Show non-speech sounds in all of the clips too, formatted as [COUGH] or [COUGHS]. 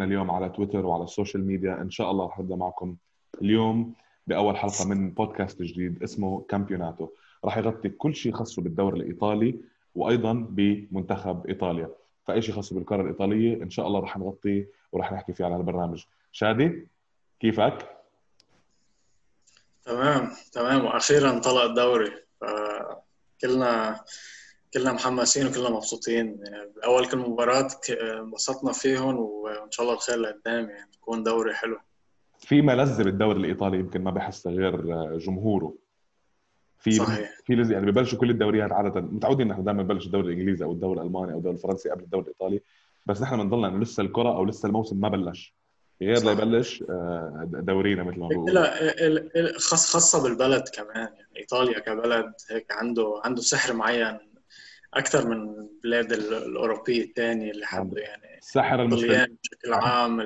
اليوم على تويتر وعلى السوشيال ميديا. إن شاء الله رح نبدأ معكم اليوم بأول حلقة من بودكاست جديد اسمه كامبيوناتو. رح يغطي كل شيء خاصه بالدوري الإيطالي وأيضا بمنتخب إيطاليا. فأي شيء خاص بالكرة الإيطالية إن شاء الله رح نغطيه ورح نحكي فيه على البرنامج شادي كيفك؟ تمام تمام. وأخيرا طلع الدوري. فكلنا كلنا محمسين وكلنا مبسوطين. يعني أول كل مباراة انبسطنا فيهم وإن شاء الله الخير لقدام يعني يكون دوري حلو. في ملذه بالدوري الإيطالي يمكن ما بحسها غير جمهوره. في صحيح. في لذة يعني ببلشوا كل الدوريات عادة متعودين نحن دائما نبلش الدوري الإنجليزي أو الدوري الألماني أو الدوري الفرنسي قبل الدوري الإيطالي. بس نحن بنضلنا إنه لسه الكرة أو لسه الموسم ما بلش. غير ليبلش آه، دورينا مثل ما بقول لا خاص خاصة بالبلد كمان يعني إيطاليا كبلد هيك عنده عنده سحر معين. أكثر من البلاد الأوروبية الثانية اللي حبوا يعني السحر المستدير بشكل عام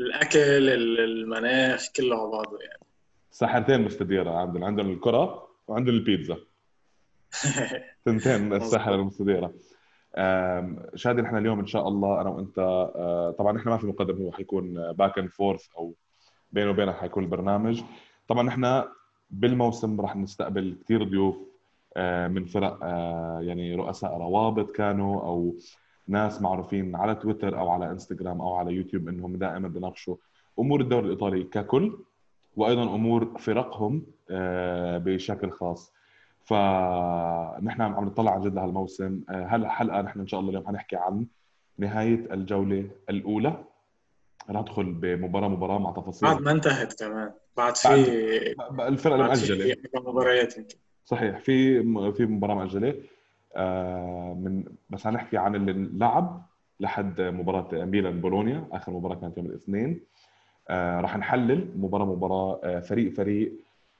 الأكل المناخ كله على بعضه يعني. سحرتين مستديرة عندهم عندهم الكرة وعندهم البيتزا. [LAUGHS] ثنتين السحر المستديرة. شادي نحن اليوم إن شاء الله أنا وأنت آه، طبعا نحن ما في مقدم هو حيكون back and forth أو بيني وبينك حيكون البرنامج طبعا نحن بالموسم راح نستقبل كثير ضيوف من فرق آه، يعني رؤساء روابط كانوا أو ناس معروفين على تويتر أو على إنستغرام أو على يوتيوب إنهم دائما بناقشوا أمور الدوري الإيطالي ككل وأيضا أمور فرقهم بشكل خاص. فنحن عم نطلع عن جد لهالموسم. هلأ حلقه نحن إن شاء الله اليوم حنحكي عن نهاية الجولة الأولى. ندخل بمباراة مباراة مع تفاصيل. بعد ما انتهت كمان. بعد في الفرق المؤجلة. مباريات يمكن. صحيح في في مباراة مؤجله آه، من بس حنحكي عن اللي لعب لحد مباراة ميلان بولونيا آخر مباراة كانت يوم الاثنين. آه، راح نحلل مباراة مباراة آه، فريق فريق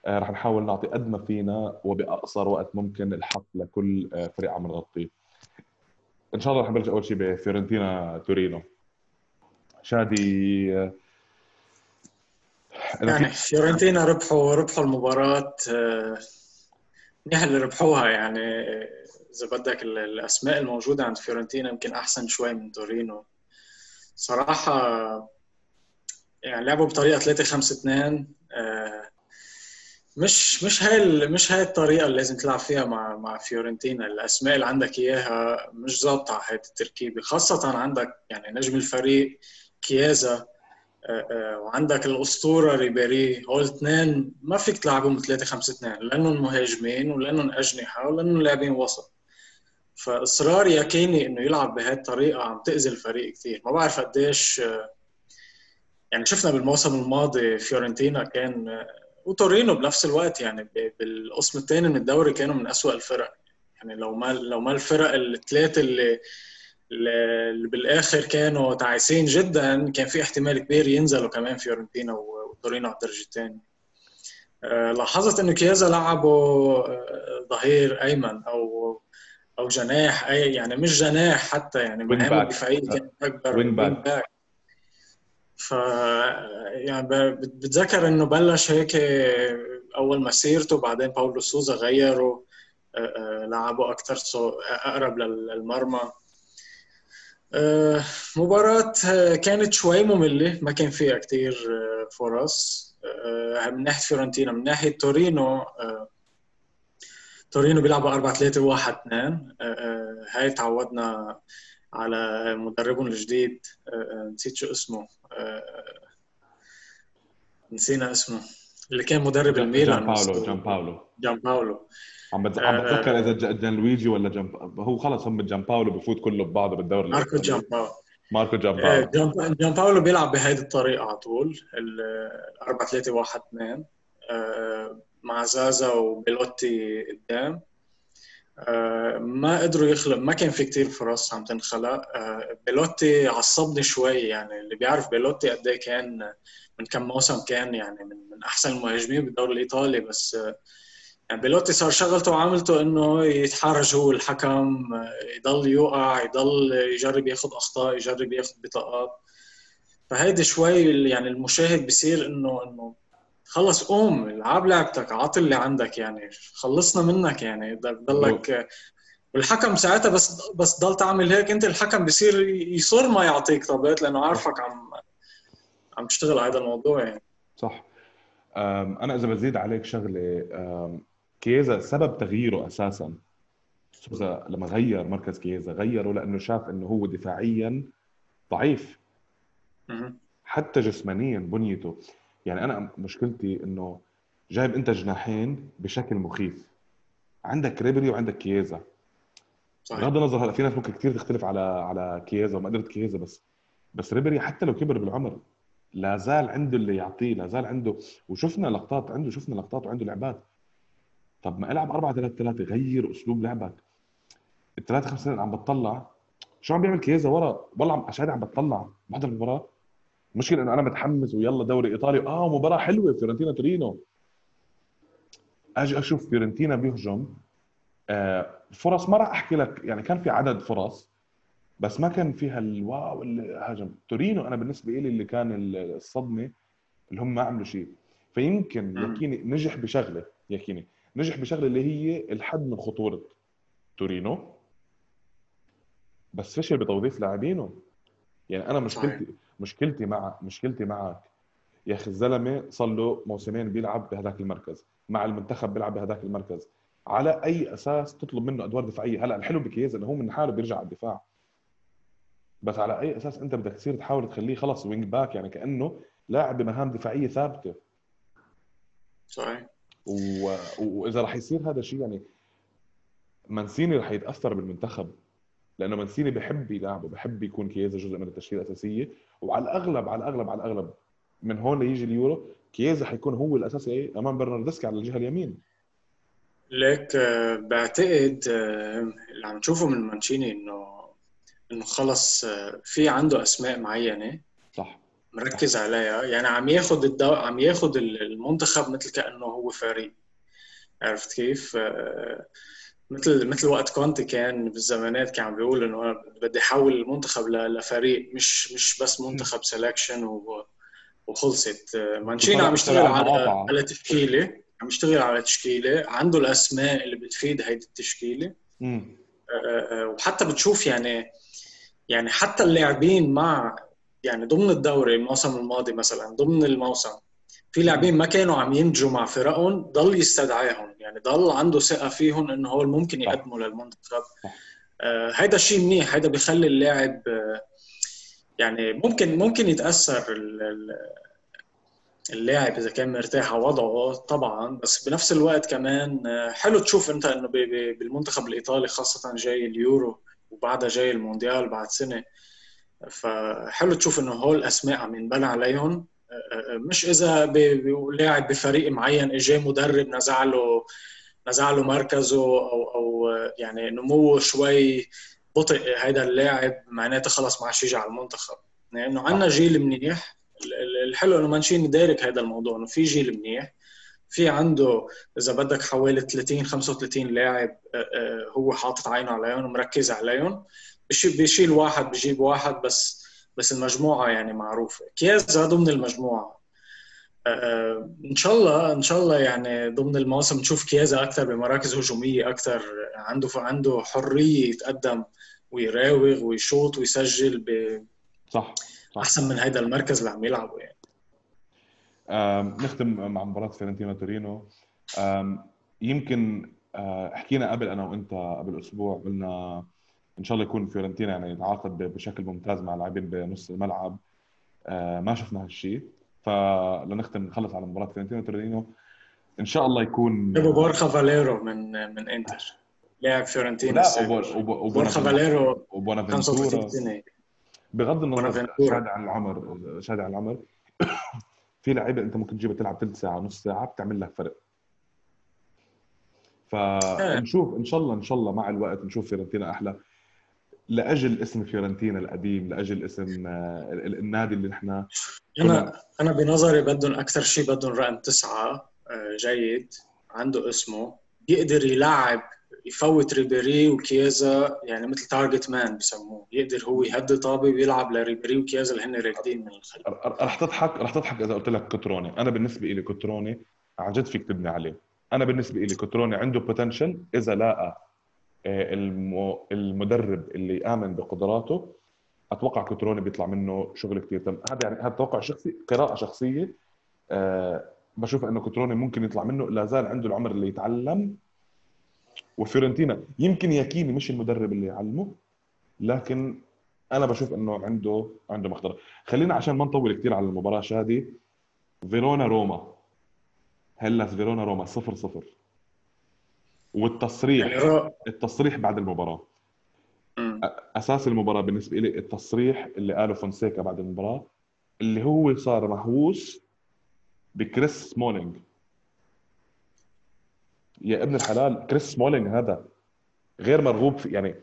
رح نحاول نعطي قد ما فينا وباقصر وقت ممكن الحق لكل فريق عم نغطيه إن شاء الله رح نبلش أول شيء بفيورنتينا تورينو. شادي يعني فيورنتينا ربحوا ربحوا المباراة منيح اللي ربحوها يعني إذا بدك الأسماء الموجودة عند فيورنتينا يمكن أحسن شوي من تورينو. صراحة يعني لعبوا بطريقة 3 5 2 مش مش هاي مش هاي الطريقة اللي لازم تلعب فيها مع مع فيورنتينا. الأسماء اللي عندك إياها مش ظابطة على هاي التركيبة. خاصة عندك يعني نجم الفريق كييزا وعندك الأسطورة ريبيري هول الاثنين ما فيك تلعبهم 3 5 2 لأنهم مهاجمين ولأنهم أجنحة ولأنهم لاعبين وسط. فإصرار ياكيني إنه يلعب بهي الطريقة عم تأذي الفريق كثير ما بعرف قديش آه، يعني شفنا بالموسم الماضي فيورنتينا كان وتورينو بنفس الوقت يعني بالقسم الثاني من الدوري كانوا من أسوأ الفرق. يعني لو ما لو ما الفرق الثلاثة اللي اللي بالآخر كانوا تعيسين جدا. كان في احتمال كبير ينزلوا كمان فيورنتينا وتورينو على الدرجة الثانية. آه، لاحظت إنه كييزا لعبوا آه، ظهير أيمن أو أو جناح أي يعني مش جناح حتى يعني مهامه الدفاعيه كانت أكبر wing back ف يعني بتذكر إنه بلش هيك أول مسيرته بعدين باولو سوزا غيره آه، آه، لعبه أكثر أقرب للمرمى. آه، مباراة كانت شوي مملة ما كان فيها كثير فرص. من ناحية فيورنتينا من ناحية تورينو تورينو بيلعبوا 4 3 1 2 هاي تعودنا على مدربهم الجديد. نسيت شو اسمه. نسينا اسمه اللي كان مدرب الميلان جان باولو جان باولو. جان باولو. عم عم بتذكر إذا جان لويجي ولا جان باولو هو خلص هم جان باولو بفوت كله ببعضه بالدوري ماركو جان باولو. ماركو جان باولو. جان باولو بيلعب بهيدي الطريقة على طول ال 4 3 1 2 مع زازا وبيلوتي قدام. آه، ما قدروا يخلق ما كان في كتير فرص عم تنخلق. آه، بيلوتي عصبني شوي يعني اللي بيعرف بيلوتي قد إيه كان من كم موسم كان يعني من, أحسن المهاجمين بالدوري الإيطالي بس آه، بيلوتي صار شغلته وعاملته إنه يتحرج هو الحكم يضل يوقع يضل يجرب ياخذ أخطاء يجرب ياخذ بطاقات. فهيدي شوي يعني المشاهد بصير انه إنه خلص قوم العب لعبتك عاطي اللي عندك يعني خلصنا منك يعني. بدك ضلك والحكم ساعتها بس بس ضل تعمل هيك. أنت الحكم بصير يصر ما يعطيك طابات لأنه عارفك عم عم تشتغل على هذا الموضوع يعني. صح. أنا إذا بزيد عليك شغلة كيزا سبب تغييره أساسا. سوزا لما غير مركز كيزا غيره لأنه شاف إنه هو دفاعيا ضعيف. حتى جسمانيا بنيته. يعني أنا مشكلتي إنه جايب أنت جناحين بشكل مخيف. عندك ريبري وعندك كييزا صحيح. بغض النظر هلا في ناس ممكن كثير تختلف على على كييزا وما قدرت كييزا بس بس ريبري حتى لو كبر بالعمر لا زال عنده اللي يعطيه لا زال عنده وشفنا لقطات عنده شفنا لقطات وعنده لعبات. طب ما العب 4 3 3 غير أسلوب لعبك. الثلاثة خمس سنين عم بتطلع. شو عم بيعمل كييزا ورا؟ والله عم عشان عم بتطلع. بحضر المباراة. المشكلة إنه أنا متحمس ويلا دوري إيطالي. آه مباراة حلوة. فيورنتينا تورينو. أجي أشوف فيورنتينا بيهجم. آه فرص ما راح أحكي لك. يعني كان في عدد فرص بس ما كان فيها الواو اللي هاجم. تورينو أنا بالنسبة لي اللي كان الصدمة اللي هم ما عملوا شيء. فيمكن يكيني نجح بشغلة يكيني نجح بشغلة اللي هي الحد من خطورة تورينو بس فشل بتوظيف لاعبينه. يعني أنا مشكلتي. مشكلتي مع مشكلتي معك يا أخي الزلمة صار له موسمين بيلعب بهذاك المركز مع المنتخب بيلعب بهذاك المركز. على أي أساس تطلب منه أدوار دفاعية؟ هلأ الحلو بكييزا إنه هو من حاله بيرجع على الدفاع. بس على أي أساس أنت بدك تصير تحاول تخليه خلص wing back يعني كأنه لاعب بمهام دفاعية ثابتة. صحيح. وإذا راح يصير هذا الشيء يعني مانسيني راح يتأثر بالمنتخب لأنه مانسيني بحب يلعبه بحب يكون كييزا جزء من التشكيلة الأساسية. وعلى الأغلب على الأغلب على الأغلب من هون ليجي اليورو كييزا حيكون هو الأساسي أمام برناردسكي على الجهة اليمين. ليك آه، بعتقد آه، اللي عم نشوفه من مانشيني إنه إنه خلص آه، في عنده أسماء معينة. مركز. عليها. يعني عم ياخذ الدو... عم ياخذ المنتخب مثل كأنه هو فريق. عرفت كيف؟ مثل مثل وقت كونتي كان بالزمانات كان عم بيقول إنه بدي أحول المنتخب لفريق مش مش بس منتخب سelection و... وخلصت. مانشيني عم يشتغل على على تشكيلة. عم يشتغل على تشكيلة. عنده الأسماء اللي بتفيد هيدي التشكيلة. آه، آه، وحتى بتشوف يعني يعني حتى اللاعبين مع يعني ضمن الدوري الموسم الماضي مثلا ضمن الموسم في لاعبين ما كانوا عم ينتجوا مع فرقهم ضل يستدعيهم. يعني ضل عنده ثقة فيهم إنه هو ممكن يقدموا للمنتخب. آه هيدا الشيء منيح هيدا بيخلي اللاعب آه يعني ممكن ممكن يتأثر اللاعب إذا كان مرتاح على وضعه طبعا. بس بنفس الوقت كمان آه، حلو تشوف أنت إنه بالمنتخب الإيطالي خاصة جاي اليورو وبعدها جاي المونديال بعد سنة. فحلو تشوف إنه هول الاسماء عم ينبنى عليهم. آه، آه، مش إذا لاعب بفريق معين اجى مدرب نزع له نزع له مركزه أو أو يعني نموه شوي بطئ هيدا اللاعب معناته خلص ما عادش يجي على المنتخب. لأنه يعني عندنا جيل منيح. الحلو إنه مانشيني دارك هذا الموضوع إنه في جيل منيح. في عنده إذا بدك حوالي 30 35 لاعب آه، آه، هو حاطط عينه عليهم ومركز عليهم. بيشيل واحد بجيب واحد بس بس المجموعة يعني معروفة. كياز ضمن المجموعة. آه، إن شاء الله إن شاء الله يعني ضمن الموسم نشوف كيازا أكثر بمراكز هجومية أكثر. عنده عنده حرية يتقدم ويراوغ ويشوط ويسجل ب صح أحسن من هيدا المركز اللي عم يلعبه يعني. نختم مع مباراة فيورنتينا تورينو. يمكن آه، حكينا قبل أنا وأنت قبل أسبوع قلنا إن شاء الله يكون فيورنتينا يعني يتعاقد بشكل ممتاز مع لاعبين بنص الملعب. آه، ما شفنا هالشيء فلنختم نخلص على مباراة فيورنتينا تورينو إن شاء الله يكون جابوا بورخا فاليرو من من إنتر. لاعب فيورنتينا لا وبورخا فاليرو بونافنتورا بغض النظر شادي عن العمر شادي عن العمر [COUGHS] في لعيبة أنت ممكن تجيبها تلعب ثلث ساعة نص ساعة بتعمل لك فرق. فنشوف إن شاء الله إن شاء الله مع الوقت نشوف فيورنتينا أحلى. لأجل اسم فيورنتينا القديم لأجل اسم آه، النادي اللي نحن أنا أنا بنظري بدهم أكثر شيء بدهم رقم تسعة آه، جيد عنده اسمه بيقدر يلعب يفوت ريبيري وكييزا يعني مثل target man بسموه يقدر هو يهدي طابة ويلعب لريبيري وكييزا اللي هن راكضين من الخلف. رح تضحك رح تضحك إذا قلت لك كوتروني. أنا بالنسبة لي كوتروني عن جد فيك تبني عليه. أنا بالنسبة لي كوتروني عنده potential إذا لاقى المدرب اللي آمن بقدراته أتوقع كوتروني بيطلع منه شغل كثير تم. هذا يعني هذا توقع شخصي قراءة شخصية أه بشوف إنه كوتروني ممكن يطلع منه. لا زال عنده العمر اللي يتعلم. وفيورنتينا يمكن ياكيني مش المدرب اللي يعلمه لكن أنا بشوف إنه عنده عنده مقدرة. خلينا عشان ما نطول كثير على المباراة شادي. فيرونا روما. هلاس فيرونا روما صفر صفر. والتصريح يعني التصريح بعد المباراة. أساس المباراة بالنسبة لي التصريح اللي قاله فونسيكا بعد المباراة اللي هو صار مهووس بكريس سمولينج يا ابن الحلال كريس سمولينج هذا غير مرغوب في يعني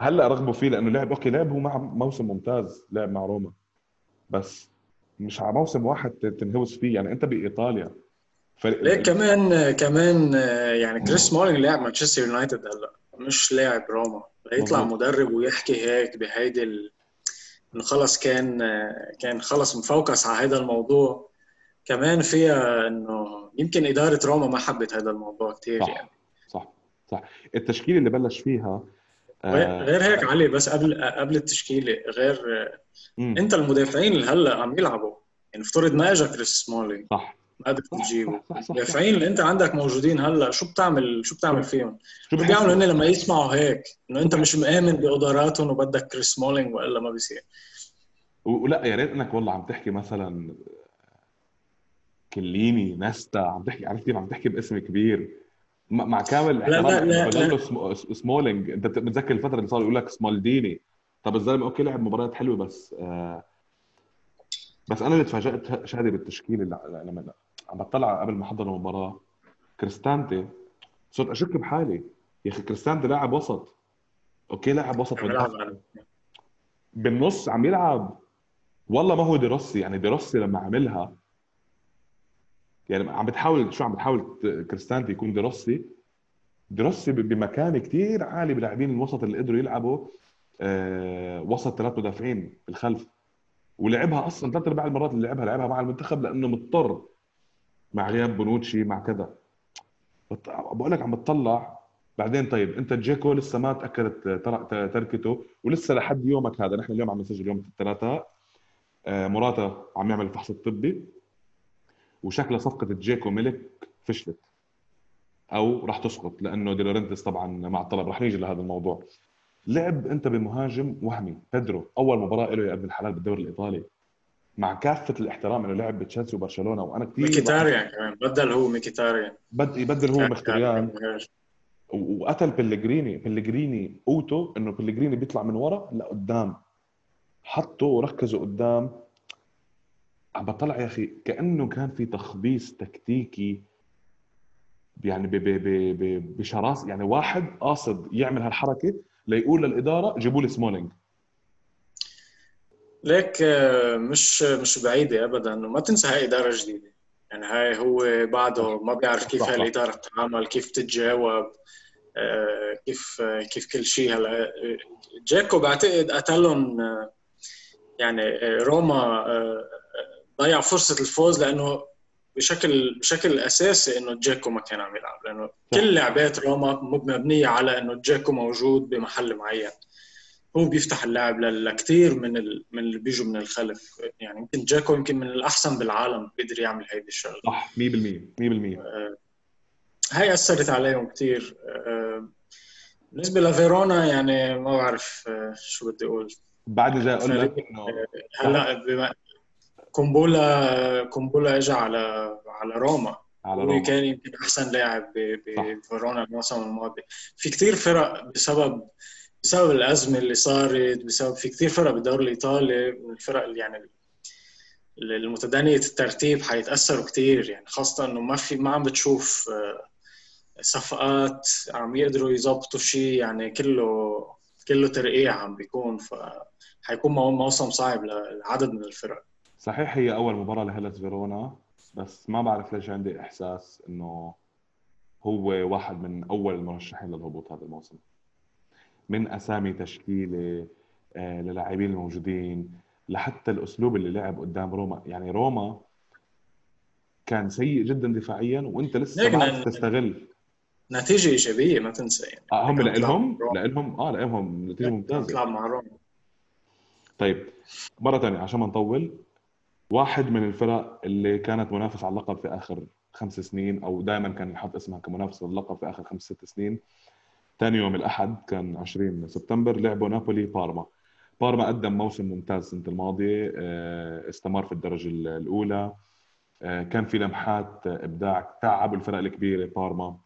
هلا رغبوا فيه لأنه لعب okay لعب هو مع موسم ممتاز لعب مع روما. بس مش على موسم واحد تنهوس فيه. يعني أنت بإيطاليا فرق ليه كمان كمان يعني كريس سمولينج لاعب مانشستر يونايتد هلا مش لاعب روما يطلع مدرب ويحكي هيك بهيدي ال... انه خلص كان كان خلص مفوكس على هذا الموضوع. كمان فيها إنه يمكن إدارة روما ما حبت هذا الموضوع كثير صح. يعني. صح صح. التشكيلة اللي بلش فيها آه، غير هيك علي بس قبل قبل التشكيلة غير مم. أنت المدافعين اللي هلأ عم يلعبوا يعني افترض ما اجى كريس سمولينج صح. ما قدرت تجيبه المدافعين اللي انت عندك موجودين هلا شو بتعمل شو بتعمل فيهم؟ شو بيعملوا هن لما يسمعوا هيك إنه أنت مش مآمن بقدراتهم وبدك كريس سمولينج وإلا ما بيصير. ولا يا ريت إنك والله عم تحكي مثلا كيليني نستا عم تحكي عرفت كيف عم تحكي باسم كبير؟ مع كامل لا لا لا, لا. سمولينج أنت بتذكر الفترة اللي صار يقول لك سمولديني طب الزلمة okay لعب مباريات حلوة بس آه بس أنا اللي تفاجأت شادي بالتشكيل اللي لما عم بطلع قبل ما أحضر المباراة. كريستانتي صرت أشك بحالي. يا أخي كريستانتي لاعب وسط. okay لاعب وسط بالنص عم يلعب. والله ما هو ديروسي يعني ديروسي لما عملها يعني عم بتحاول شو عم بتحاول كريستانتي يكون ديروسي ديروسي بمكان كثير عالي بلاعبين الوسط اللي قدروا يلعبوا آه وسط ثلاث مدافعين بالخلف ولعبها أصلا ثلاث أرباع المرات اللي لعبها لعبها مع المنتخب لأنه مضطر. مع غياب بونوتشي مع كذا. بقول لك عم بتطلع. بعدين طيب انت جيكو لسه ما تأكدت تركته ولسه لحد يومك هذا. نحن اليوم عم نسجل يوم الثلاثاء. آه موراتا عم يعمل الفحص الطبي وشكلها صفقة جيكو ميلك فشلت. أو راح تسقط لأنه ديلورنتس طبعا مع الطلب راح نيجي لهذا الموضوع. لعب أنت بمهاجم وهمي. بيدرو أول مباراة له يا ابن الحلال بالدوري الإيطالي. مع كافة الاحترام انه لعب بتشيلسي وبرشلونة. وأنا كثير ميكيتاريان كمان. بدل هو ميكيتاريان بد يبدل هو مخيتاريان. وقتل بلغريني بلغريني قوته إنه بلغريني بيطلع من ورا لقدام. حطه وركزه قدام. عم بطلع يا أخي كأنه كان في تخبيص تكتيكي. يعني بشراسة. يعني واحد قاصد يعمل هالحركة ليقول للإدارة جيبوا لي سمولينج. ليك آه، مش مش بعيدة ابدا وما تنسى هاي إدارة جديدة. يعني هاي هو بعده ما بيعرف كيف هاي الاداره تتعامل كيف تتجاوب آه، كيف كيف كل شيء هلا. جاكو بعتقد قتلهم آه، يعني روما ضيع فرصة الفوز لأنه بشكل بشكل أساسي إنه جاكو ما كان عم يلعب. لأنه كل لعبات روما مبنية على إنه جاكو موجود بمحل معين. هو بيفتح اللعب لكثير من ال... من اللي بيجوا من الخلف. يعني يمكن جاكو يمكن من الأحسن بالعالم بيقدر يعمل هيدي الشغلة. صح 100% 100% آه هاي أثرت عليهم كثير آه بالنسبة لفيرونا يعني ما بعرف آه شو بدي أقول. بعد جاي أقول لك هلا بما كومبولا كومبولا اجى على على روما. على روما. كان يمكن أحسن لاعب بفيرونا الموسم الماضي. في كثير فرق بسبب بسبب الأزمة اللي صارت بسبب في كثير فرق بالدوري الإيطالي من الفرق اللي يعني المتدنية الترتيب حيتأثروا كثير يعني خاصة إنه ما في ما عم بتشوف آه، صفقات عم يقدروا يظبطوا شيء يعني كله كله ترقيع عم بيكون. ف حيكون موسم صعب لعدد من الفرق. صحيح هي أول مباراة لهيلاس فيرونا بس ما بعرف ليش عندي إحساس إنه هو واحد من أول المرشحين للهبوط هذا الموسم. من أسامي تشكيلة آه، للاعبين الموجودين لحتى الأسلوب اللي لعب قدام روما. يعني روما كان سيء جدا دفاعيا وأنت لسه ما تستغل. نتيجة إيجابية ما تنسى يعني. آه هم لهم لهم آه لهم نتيجة ممتازة. تلعب مع روما. طيب مرة ثانية عشان ما نطول. واحد من الفرق اللي كانت منافس على اللقب في آخر خمس سنين أو دائما كان يحط اسمها كمنافس للقب في آخر خمس ست سنين ثاني يوم الأحد كان 20 سبتمبر لعبوا نابولي بارما. بارما قدم موسم ممتاز السنة الماضية آه، استمر في الدرجة الأولى. آه، كان في لمحات إبداع تعبوا الفرق الكبيرة بارما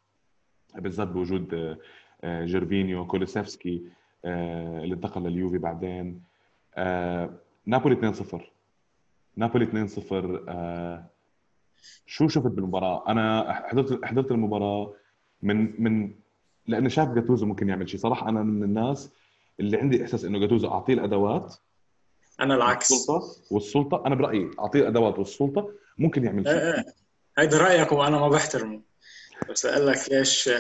بالذات بوجود آه، جيرفينيو كولوسيفسكي اللي انتقل لليوفي بعدين. نابولي 2-0 نابولي 2-0 شو شفت بالمباراة؟ أنا حضرت حضرت المباراة من من لاني شايف جاتوزو ممكن يعمل شيء. صراحة أنا من الناس اللي عندي إحساس إنه جاتوزو أعطيه الأدوات أنا العكس. السلطه والسلطة. أنا برأيي أعطيه الأدوات والسلطة ممكن يعمل شيء. إيه هيدا رأيك وأنا ما بحترمه. بس أقول لك ليش.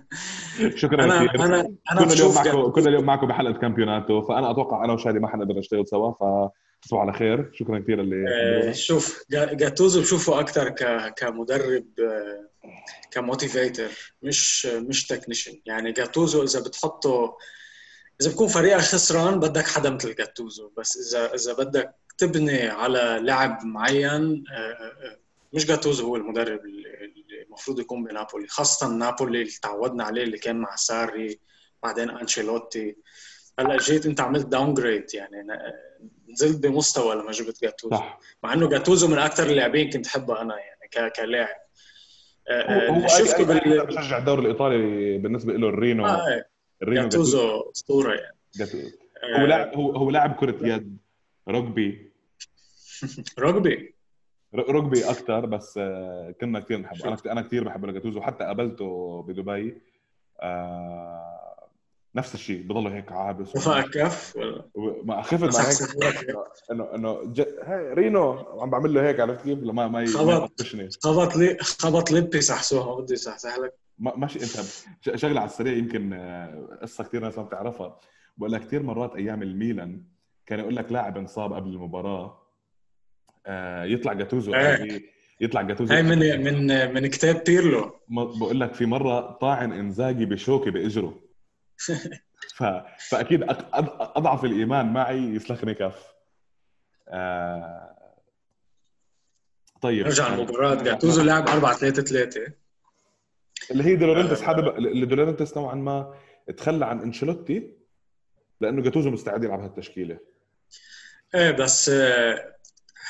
[LAUGHS] شكرا أنا كثير. أنا أنا كنا اليوم معكم كنا اليوم معكم بحلقة كامبيوناتو. فأنا أتوقع أنا وشادي ما حنقدر نشتغل سوا. فتصبحوا على خير. شكرا كثير اللي آه، شوف جا- جاتوزو بشوفه أكثر ك كمدرب آه، ك motivator مش مش technician. يعني جاتوزو إذا بتحطه إذا بكون فريقك خسران بدك حدا مثل جاتوزو. بس إذا إذا بدك تبني على لعب معين آه، آه، مش جاتوزو هو المدرب اللي المفروض يكون بنابولي. خاصة نابولي اللي تعودنا عليه اللي كان مع ساري بعدين أنشيلوتي. هلأ جيت أنت عملت downgrade يعني نزلت بمستوى لما جبت جاتوزو. مع إنه جاتوزو من أكثر اللاعبين كنت أحبه أنا يعني كلاعب. آه، هو آه، شفته بال بشجع الدوري الإيطالي بالنسبة له الرينو آه، الرينو جاتوزو. أسطورة يعني. جاتوزو آه، هو لاعب هو هو لاعب كرة يد. رugby [LAUGHS] رugby ر- رugby أكثر بس آه، كنا كثير نحبه أنا أنا كثير بحب جاتوزو حتى قابلته بدبي. آه، نفس الشيء بضله هيك عابس وفاء كف ما خفت مع هيك. انه إنه ج... هاي رينو عم بعمل له هيك عرفت كيف؟ لما ما خبط. خبط لي خبط لبي صحصوها بدي صحصح لك ما ماشي أنت شغلة على السريع يمكن آه، قصة كثير ناس ما بتعرفها. بقول لك كثير مرات أيام الميلان كان يقول لك لاعب انصاب قبل المباراة آه، يطلع جاتوزو. إيه. يطلع جاتوزو. هاي من من من كتاب بيرلو بقول لك في مرة طاعن إنزاجي بشوكة بإجره. ف... فأكيد أضعف الإيمان معي يسلخني كف. آه... طيب. نرجع المباراة جاتوزو لعب 4 3 3 اللي هي دولورنتس حابب اللي دولورنتس نوعا ما تخلى عن أنشيلوتي لأنه جاتوزو مستعد يلعب هالتشكيلة. إيه بس آه،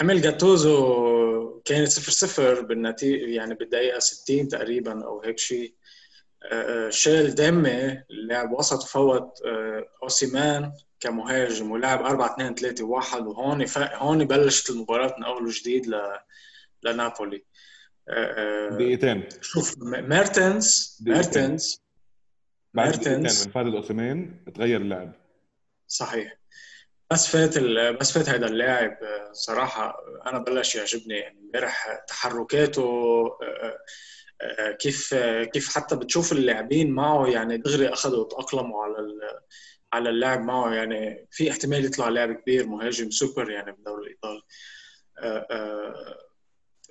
عمل جاتوزو كانت 0 0 بالنتيجة يعني بالدقيقة 60 تقريبا أو هيك شيء. آه، آه، شال ديمي لاعب وسط وفوت آه، أوسيمان كمهاجم ولعب 4 2 3 1 وهون ف- هون بلشت المباراة من أول وجديد ل لنابولي. آه، آه، دقيقتين. شوف ميرتنز. ميرتنز بعد ميرتنز. من فات الاوسيمين تغير اللعب صحيح. بس فات ال... بس فات هذا اللاعب صراحة أنا بلش يعجبني يعني امبارح تحركاته كيف آه، كيف حتى بتشوف اللاعبين معه يعني دغري أخذوا تأقلموا على. على اللعب معه. يعني في احتمال يطلع لاعب كبير مهاجم سوبر يعني بالدوري الإيطالي. آه، آه،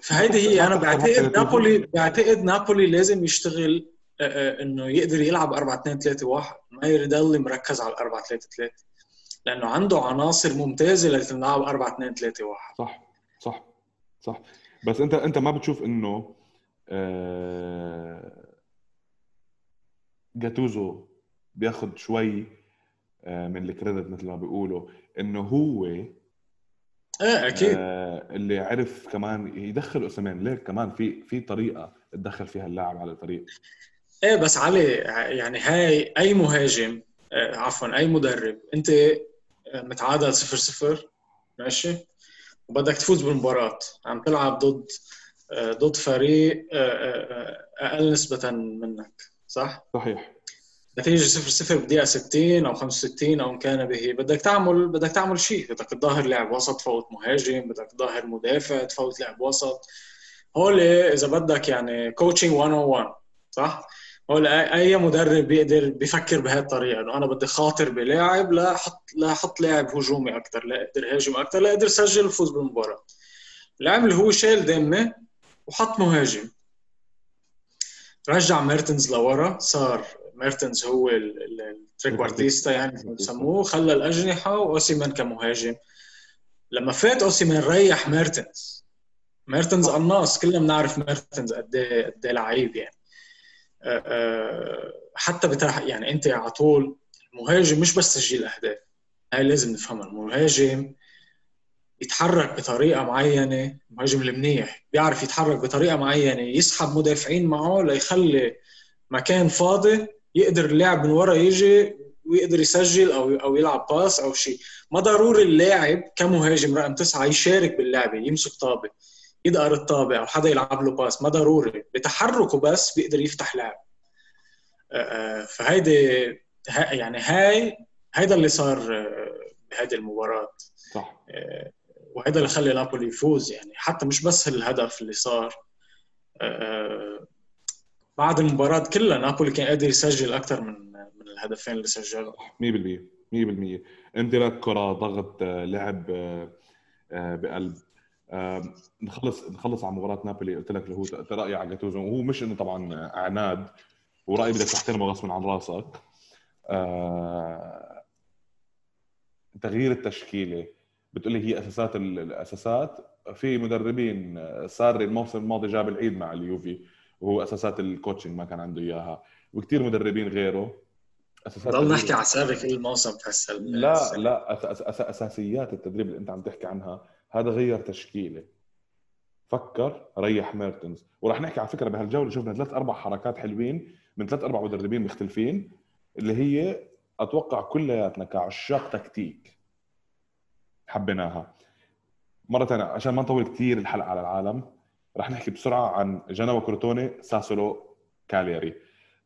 فهيدي هي أنا بعتقد نابولي بعتقد نابولي لازم يشتغل آه، آه، إنه يقدر يلعب 4 2 3 1 ما يضل مركز على 4 3 3 لأنه عنده عناصر ممتازة لتلعب 4 2 3 1 صح صح صح. بس أنت أنت ما بتشوف إنه آه، جاتوزو بياخذ شوي آه، من الكريدت مثل ما بيقولوا إنه هو إيه أكيد. آه، اللي عرف كمان يدخل اسامين ليك كمان في في طريقة تدخل فيها اللاعب على الفريق. إيه بس علي يعني هاي أي مهاجم آه، عفوا أي مدرب أنت آه، متعادل 0 0 ماشي؟ وبدك تفوز بالمباراة. عم تلعب ضد آه، ضد فريق آه، آه، آه، أقل نسبة منك صح؟ صحيح. نتيجة 0 0 بدقيقة 60 أو 65 أو إن كان به. بدك تعمل بدك تعمل شيء. بدك تظاهر لاعب وسط تفوت مهاجم. بدك تظاهر مدافع تفوت لاعب وسط. هول إذا بدك يعني coaching 101 صح؟ هول أي مدرب بيقدر بيفكر بهي الطريقة إنه أنا بدي خاطر بلاعب لا أحط لا أحط لاعب هجومي أكثر لا أقدر هاجم أكثر لا أقدر سجل وفوز بالمباراة. اللاعب اللي هو شال ديمي وحط مهاجم. رجع ميرتنز لورا. صار ميرتنز هو ال trequartista يعني بسموه خلى الأجنحة وأوسيمان كمهاجم. لما فات أوسيمين ريح ميرتنز. ميرتنز قناص كلنا بنعرف ميرتنز قد إيه قد إيه لعيب يعني. أه، أه، حتى بتاع يعني أنت على طول المهاجم مش بس تسجيل أهداف. هاي لازم نفهمها. المهاجم يتحرك بطريقة معينة المهاجم المنيح بيعرف يتحرك بطريقة معينة يسحب مدافعين معه ليخلي مكان فاضي يقدر اللاعب من ورا يجي ويقدر يسجل أو أو يلعب pass أو شيء ما ضروري اللاعب كمهاجم رقم تسعة يشارك باللعبة يمسك طابة يدقر الطابة أو حدا يلعب له pass ما ضروري. بتحركه بس بيقدر يفتح لعب. فهيدي يعني هاي هيدا اللي صار بهذه المباراة. صح. وهذا اللي خلى نابولي يفوز يعني. حتى مش بس الهدف اللي صار بعد المباراة كلها نابولي كان قادر يسجل أكثر من من الهدفين اللي سجلهم. 100% 100% امتلاك كرة ضغط لعب بقلب. نخلص نخلص على مباراة نابولي. قلت لك اللي هو رأيي على جاتوزو وهو مش إنه طبعا عناد ورأيي بدك تحترمه غصب عن راسك. آه، تغيير التشكيلة. بتقول لي هي أساسات الأساسات. في مدربين ساري الموسم الماضي جاب العيد مع اليوفي وهو أساسات ال coaching ما كان عنده إياها. وكثير مدربين غيره. أساسات ضل نحكي على ساري كل الموسم بحس لا لا أس أس أساسيات التدريب اللي أنت عم تحكي عنها هذا غير تشكيلة. فكر ريح ميرتنز. وراح نحكي على فكرة بهالجولة شفنا ثلاث أربع حركات حلوين من ثلاث أربع مدربين مختلفين اللي هي أتوقع كلياتنا كعشاق تكتيك. حبيناها. مرة ثانية عشان ما نطول كثير الحلقة على العالم رح نحكي بسرعة عن جنوا كروتوني ساسولو كالياري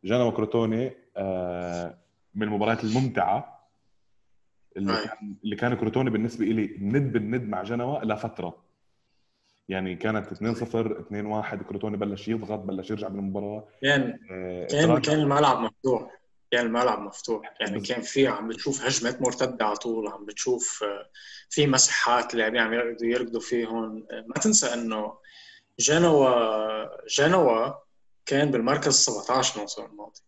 جنوا كروتوني آه، من المباريات الممتعة اللي كان اللي كان كروتوني بالنسبة لي ند بالند مع جنوا لفتره يعني كانت 2 0 2 1 كروتوني بلش يضغط بلش يرجع بالمباراة. كان آه كان كان الملعب مفتوح. كان الملعب مفتوح يعني كان في عم بتشوف هجمات مرتدة على طول عم بتشوف آه، في مساحات اللاعبين عم يركضوا يركضوا فيهم. ما تنسى إنه جنوا جنوا كان بالمركز 17 الموسم الماضي.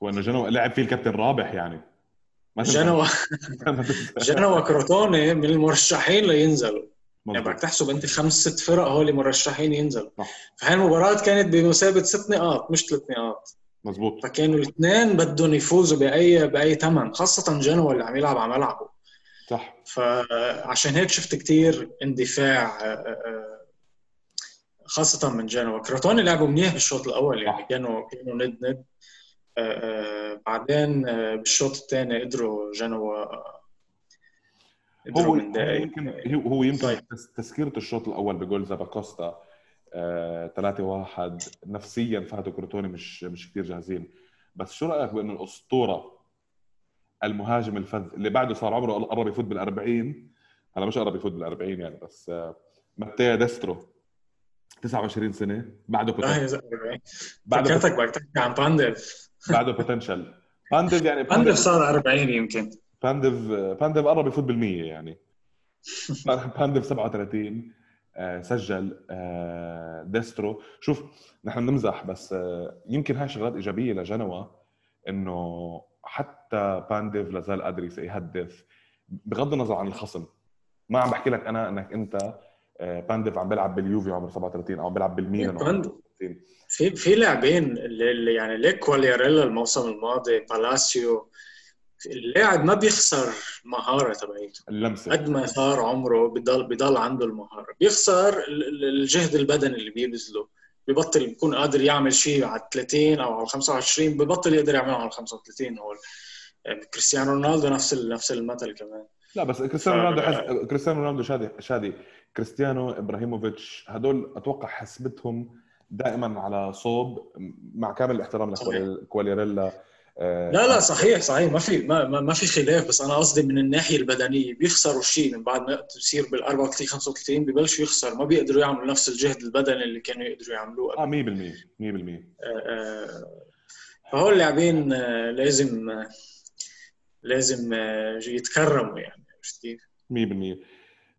وإنه جنوا لعب فيه الكابتن رابح يعني. جنوا [LAUGHS] جنوا كروتوني من المرشحين لينزلوا. يعني بدك تحسب أنت خمس ست فرق هول مرشحين ينزلوا. فهي المباراة كانت بمثابة ست نقاط مش ثلاث نقاط. مزبوط فكانوا الاثنين بدهم يفوزوا بأي بأي ثمن خاصة جنوا اللي عم يلعب على ملعبه صح. فعشان هيك شفت كثير اندفاع آه، آه، خاصة من جنوا. كروتوني لعبوا منيح بالشوط الأول يعني كانوا كانوا ند ند. آه، بعدين بالشوط الثاني قدروا جنوا هو يمكن هو يمكن طيب. تسكيرة الشوط الأول بجول زاباكوستا. 3 1 نفسيا فهد كروتوني مش مش كثير جاهزين. بس شو رأيك بانه الأسطورة المهاجم الفذ اللي بعده صار عمره قرب يفوت بال 40 هلا مش قرب يفوت بال 40 يعني بس آه، ماتيا ديسترو 29 سنة بعده potential بعده فكرتك بدك تحكي عن بانديف بعده potential بانديف يعني بانديف صار 40 يمكن. بانديف بانديف قرب يفوت بال100 يعني. بانديف 37 آه، سجل آه، ديسترو. شوف نحن بنمزح بس آه، يمكن هاي شغلات إيجابية لجنوا إنه حتى بانديف لازال قادر يهدف بغض النظر عن الخصم. ما عم بحكي لك أنا إنك أنت بانديف عم بيلعب باليوفي عمره 37 أو عم بيلعب بالميلان في في لاعبين اللي يعني ليك كوالياريلا الموسم الماضي بالاسيو اللاعب ما بيخسر مهارة تبعيته. اللمسة. قد ما صار عمره بضل بضل عنده المهارة. بيخسر الجهد البدني اللي بيبذله. ببطل بيكون قادر يعمل شيء على 30 أو على 25 ببطل يقدر يعمله على 35 هو يعني كريستيانو رونالدو نفس نفس المثل كمان. لا بس كريستيانو رونالدو حس... كريستيانو رونالدو شادي شادي. كريستيانو إبراهيموفيتش هدول أتوقع حسبتهم دائما على صوب مع كامل الاحترام لكواليريلا لا لا صحيح صحيح. ما في ما, ما في خلاف. بس أنا قصدي من الناحية البدنية بيخسروا شيء من بعد ما بصير بال 34 35 ببلشوا يخسر. ما بيقدروا يعملوا نفس الجهد البدني اللي كانوا يقدروا يعملوه آه 100% 100% فهول اللاعبين آه، لازم آه، لازم يتكرموا يعني عرفت كيف؟ 100%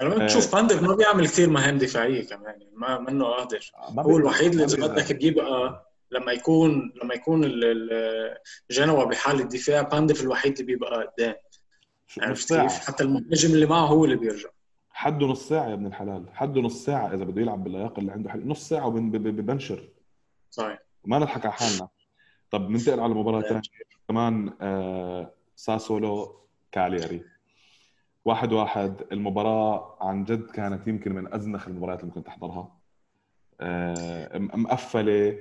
لما تشوف بانديف ما بيعمل كثير مهام دفاعية كمان يعني ما منه قادر. هو الوحيد اللي اذا بدك تجيب لما يكون لما يكون جنوا بحاله دفاع بانديف الوحيد اللي بيبقى قدام. عرفت كيف؟ حتى المهاجم اللي معه هو اللي بيرجع. حده نص ساعة يا ابن الحلال. حده نص ساعة إذا بده يلعب باللياقة اللي عنده. حل... نص ساعة وبنشر صحيح. ما نضحك على حالنا. طب ننتقل على مباراة ثانية كمان آه ساسولو كالياري. واحد واحد. المباراة عن جد كانت يمكن من أزنخ المباريات اللي كنت أحضرها آه مقفلة.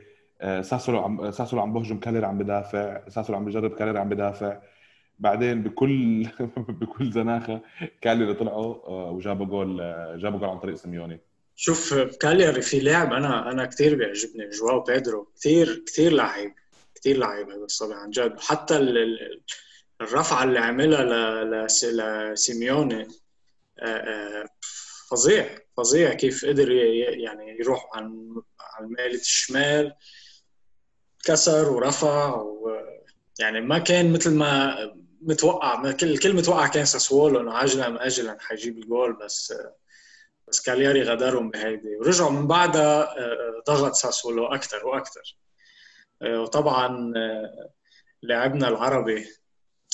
ساسولو عم ساسولو عم بهجم كالياري عم بدافع ساسولو عم بجرب كالياري عم بدافع. بعدين بكل [LAUGHS] بكل زناخة كالياري طلعوا آه، وجابوا جول آه، جابوا جول عن طريق سيميوني. شوف كالياري في لاعب أنا أنا كثير بيعجبني جواو بيدرو. كثير كثير لعيب كثير لعيب هذا الصبي عن جد. حتى الرفعة اللي عملها لسيميوني آه، فظيع فظيع كيف قدر يعني يروح عن عن ميلة الشمال. كسر ورفع و يعني ما كان مثل ما متوقع الكل متوقع كان ساسولو إنه عاجلا ام اجلا حيجيب الجول بس بس كالياري غدرهم بهيدي. ورجعوا من بعدها آه، ضغط ساسولو أكثر وأكثر آه، وطبعا آه، لاعبنا العربي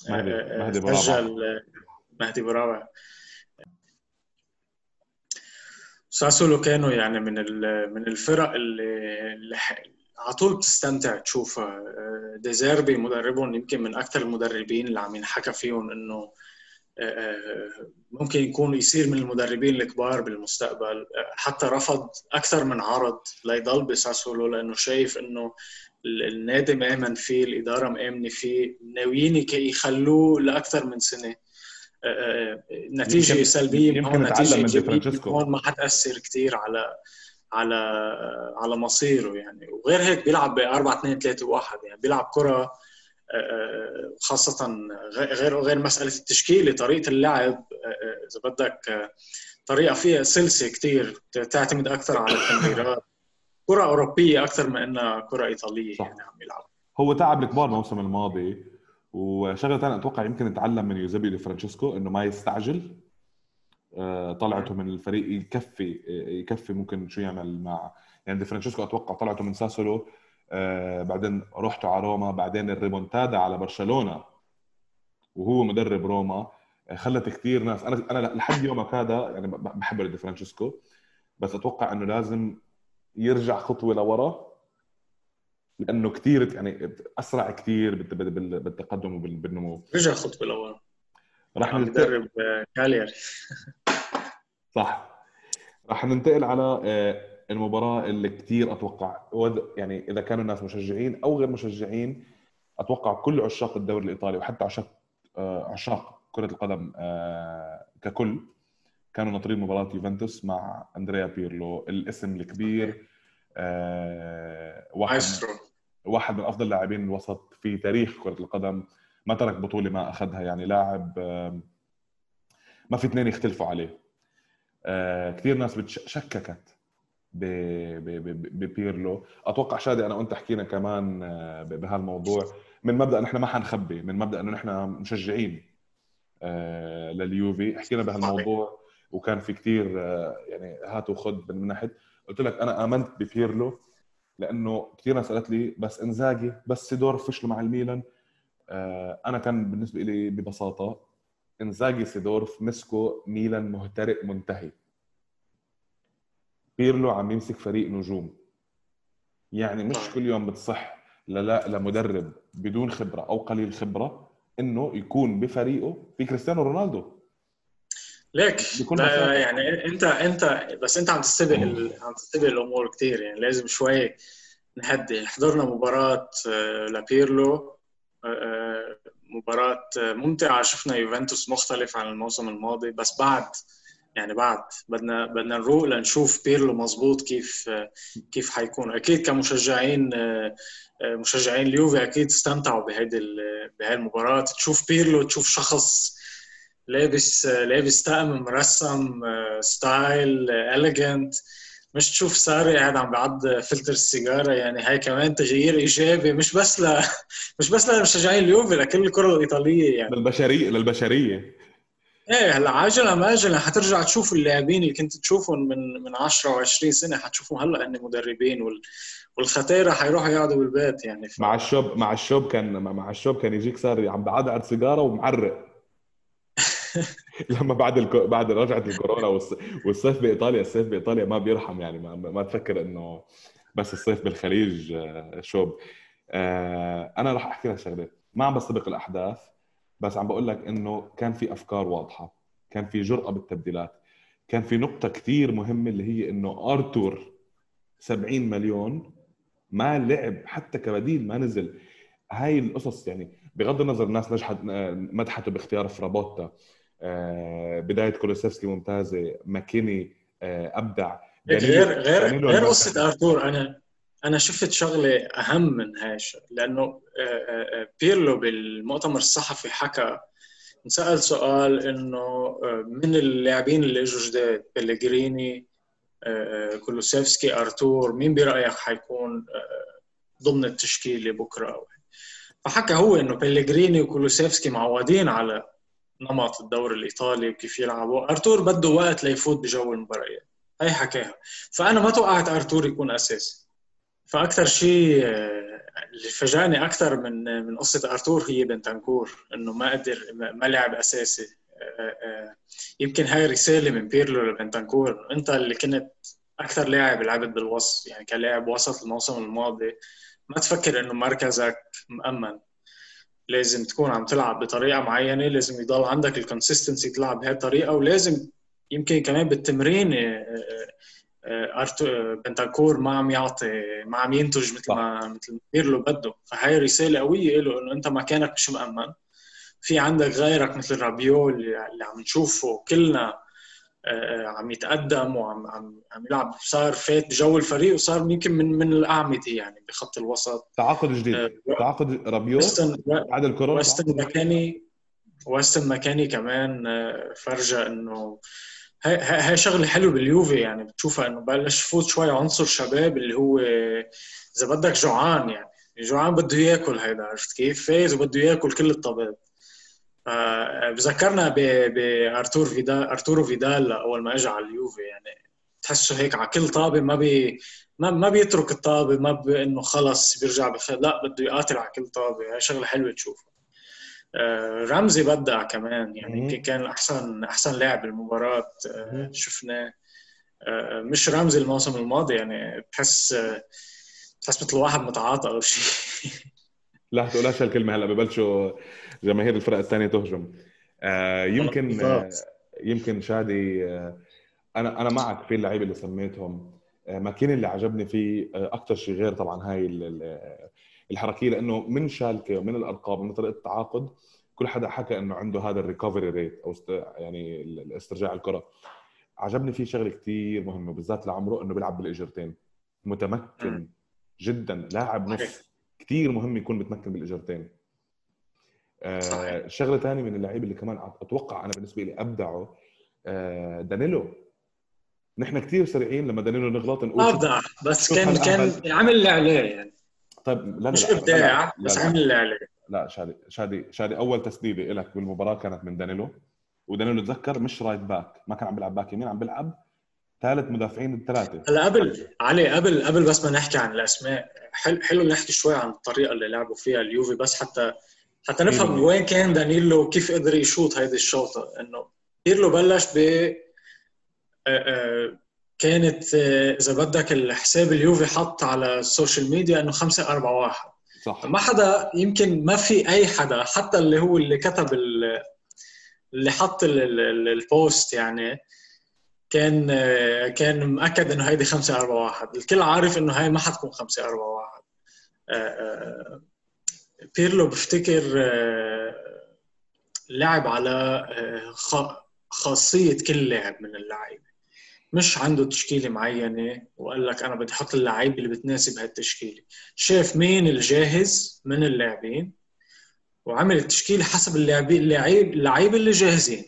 مهدي براوع سجل مهدي براوع ساسولو كانوا يعني من من الفرق اللي على طول بتستمتع تشوفها آه، ديزيربي مدربهم يمكن من أكثر المدربين اللي عم ينحكى فيهم إنه آه، آه، ممكن يكون يصير من المدربين الكبار بالمستقبل. حتى رفض أكثر من عرض ليضل بساسولو لأنه شايف إنه النادي مآمن فيه الإدارة مآمنه فيه ناويين يخلوه لأكثر من سنة. نتيجة سلبية يمكن نتيجة من هون ما حتاثر كثير على على على مصيره يعني. وغير هيك بيلعب ب 4 2 3 1 يعني. بيلعب كرة آه، خاصة غير غير مسألة التشكيلة طريقة اللعب آه، إذا بدك طريقة فيها سلسة كثير تعتمد أكثر على التمريرات. كرة أوروبية أكثر من إنها كرة إيطالية صح. يعني عم يلعب هو تعب الكبار الموسم الماضي وشغلة ثانية أتوقع يمكن نتعلم من يوزيبي فرانشيسكو إنه ما يستعجل. آه، طلعته من الفريق يكفي يكفي ممكن شو يعمل مع يعني دي فرانشيسكو أتوقع طلعته من ساسولو آه، بعدين رحتوا على روما بعدين الريمونتادا على برشلونة وهو مدرب روما آه، خلت كثير ناس. أنا أنا لحد يومك هذا يعني بحب دي فرانشيسكو بس أتوقع إنه لازم يرجع خطوة لورا لأنه كثير يعني أسرع كثير بالتقدم وبالنمو رجع خطوة لورا. راح ندرب كالياري [LAUGHS] صح. راح ننتقل على آه، المباراة اللي كثير أتوقع يعني إذا كانوا الناس مشجعين أو غير مشجعين أتوقع كل عشاق الدوري الإيطالي وحتى عشاق آه، عشاق كرة القدم آه، ككل كانوا ناطرين مباراة يوفنتوس مع أندريا بيرلو. الاسم الكبير واحد واحد من أفضل اللاعبين الوسط في تاريخ كرة القدم ما ترك بطولة ما أخذها يعني لاعب ما في اثنين يختلفوا عليه. كثير ناس شككت ببيرلو. أتوقع شادي أنا وأنت حكينا كمان آه، بهالموضوع. من مبدأ نحن ما حنخبي من مبدأ إنه نحن مشجعين آه، لليوفي. حكينا بهالموضوع وكان في كثير يعني هات وخذ من ناحية. قلت لك أنا آمنت ببيرلو لأنه كثير ناس قالت لي بس إنزاجي بس سيدورف فشلوا مع الميلان. أنا كان بالنسبة لي ببساطة إنزاجي سيدورف مسكوا ميلان مهترئ منتهي. بيرلو عم يمسك فريق نجوم. يعني مش كل يوم بتصح لا لمدرب بدون خبرة أو قليل خبرة إنه يكون بفريقه في كريستيانو رونالدو. ليك يعني أنت أنت بس أنت عم تستبق عم تستبق الأمور كثير يعني لازم شوي نهدي. حضرنا مباراة آه، لبيرلو آه، آه، مباراة ممتعة. شفنا يوفنتوس مختلف عن الموسم الماضي بس بعد يعني بعد بدنا بدنا نروق لنشوف بيرلو مزبوط كيف كيف حيكون. أكيد كمشجعين مشجعين اليوفي أكيد استمتعوا بهيدي بهي المباراة. تشوف بيرلو تشوف شخص لابس لابس طقم مرسم style elegant مش تشوف ساري قاعد عم بعض فلتر السيجارة يعني هاي كمان تغيير إيجابي مش بس ل [LAUGHS] مش بس لمشجعين اليوفي لكل الكرة الإيطالية يعني. للبشريه للبشرية. إيه هلأ عاجلا أم آجلا حترجع تشوف اللاعبين اللي كنت تشوفهم من من 10 و20 سنة حتشوفهم هلأ هن مدربين وال والختيرة حيروحوا يقعدوا بالبيت يعني. ف... مع الشوب مع الشوب كان مع الشوب كان يجيك صار عم بعدعد سيجاره ومعرق. [LAUGHS] [LAUGHS] لما بعد الكو... بعد رجعت الكورونا والصيف بإيطاليا الصيف بإيطاليا ما بيرحم يعني ما, ما تفكر إنه بس الصيف بالخليج آه، شوب. آه، أنا راح أحكي لك شغلة. ما عم بستبق الأحداث بس عم بقول لك إنه كان في أفكار واضحة. كان في جرأة بالتبديلات. كان في نقطة كثير مهمة اللي هي إنه آرتور 70 مليون ما لعب حتى كبديل ما نزل. هاي القصص يعني بغض النظر الناس نجحت مدحته باختيار فرابوتا. آه، بداية كولوسيفسكي ممتازة. ماكيني آه، أبدع. غير غير غير قصة أرتور. أنا أنا شفت شغلة أهم من هاي لأنه آه، بيرلو بالمؤتمر الصحفي حكى انسال سؤال إنه من اللاعبين اللي إجوا جداد؟ بلغريني كولوسيفسكي أرتور. مين برأيك حيكون ضمن التشكيلة بكرة فحكى هو إنه بلغريني وكولوسيفسكي معودين على نمط الدوري الإيطالي وكيف يلعبوا. أرتور بده وقت ليفوت بجو المباريات. هي حكاها. فأنا ما توقعت أرتور يكون أساسي. فأكثر شيء آه، اللي فاجأني أكثر من من قصة أرتور هي بنتنكور إنه ما قدر ما لعب أساسي. آه، آه، يمكن هاي رسالة من بيرلو لبنتنكور أنت اللي كنت أكثر لاعب لعبت بالوسط يعني كلاعب وسط الموسم الماضي ما تفكر إنه مركزك مأمن. لازم تكون عم تلعب بطريقة معينة لازم يضل عندك ال consistency تلعب بهي الطريقة ولازم يمكن كمان بالتمرين آه، آه، آه، بنتنكور ما عم يعطي ما عم ينتج مثل ما مثل ما بيرلو بده. فهي رسالة قوية له إنه أنت مكانك مش مأمن. في عندك غيرك مثل رابيو اللي عم نشوفه كلنا. عم يتقدم وعم عم عم يلعب. صار فات بجو الفريق وصار يمكن من من الأعمدة يعني بخط الوسط. تعاقد جديد. أه تعاقد رابيو بعد الكورونا. وستون مكيني وستون مكيني كمان آه، فرجى إنه هاي شغلة حلوة باليوفي يعني بتشوفها إنه بلش يفوت شوي عنصر شباب اللي هو إذا بدك جوعان يعني. جوعان بده ياكل هيدا عرفت كيف؟ فايز وبده ياكل كل الطباب بذكرنا بارتور فيدال أرتورو فيدال أول ما اجى على اليوفي يعني تحسه هيك على كل طابة ما بي ما, ما بيترك الطابة ما إنه خلص بيرجع بخير لا بده يقاتل على كل طابة. هاي شغلة حلوة تشوفها. آه، رمزي بدع كمان يعني يمكن كان احسن أحسن لاعب بالمباراة آه، شفناه. آه، مش رمزي الموسم الماضي يعني بتحس بتحس مثل واحد متعاطى أو شيء. [LAUGHS] لا تقولهاش هالكلمة هلا ببلشوا جماهير الفرق الثانية تهجم. آه يمكن آه يمكن شادي آه أنا أنا معك في اللعيبة اللي سميتهم. آه ماكين اللي عجبني فيه آه أكثر شيء غير طبعا هاي الحركية لأنه من شالكة ومن الارقام ومن طريقة التعاقد كل حدا حكى إنه عنده هذا ال recovery rate أو است... يعني استرجاع الكرة. عجبني فيه شغلة كثير مهمة بالذات لعمره إنه بيلعب بالإجرتين. متمكن جدا لاعب نص كثير مهم يكون متمكن بالإجرتين. آه شغلة ثانية من اللعيبه اللي كمان أتوقع أنا بالنسبة لي ابدعوا آه دانيلو. نحن كثير سريعين لما دانيلو نغلط نقول ابدع بس كان كان عمل اللي عليه يعني طيب لا مش إبداع بس عمل اللي عليه لا شادي شادي شادي أول تسديدة لك بالمباراة كانت من دانيلو. ودانيلو تذكر مش right back ما كان عم بيلعب back يمين عم بيلعب ثالث مدافعين الثلاثة. هلا قبل علي قبل قبل بس ما نحكي عن الأسماء حلو حلو نحكي شوي عن الطريقة اللي لعبوا فيها اليوفي بس حتى حتى نفهم وين كان دانيلو وكيف قدر يشوط هيدي الشوطة. إنه بيرلو بلش ب كانت إذا بدك الحساب اليوفي حط على ال social media إنه 5 4 1 صح. ما حدا يمكن ما في أي حدا حتى اللي هو اللي كتب اللي حط ال post يعني كان كان مأكد إنه هيدي 5 4 1 الكل عارف إنه هاي ما حتكون 5 4 1 بيرلو بفتكر لعب على خاصية كل لاعب من اللعيبة. مش عنده تشكيلة معينة وقال لك أنا بدي أحط اللعيبة اللي بتناسب هالتشكيلة. شاف مين الجاهز من اللاعبين؟ وعمل التشكيلة حسب اللاعبين اللعيبة اللي جاهزين.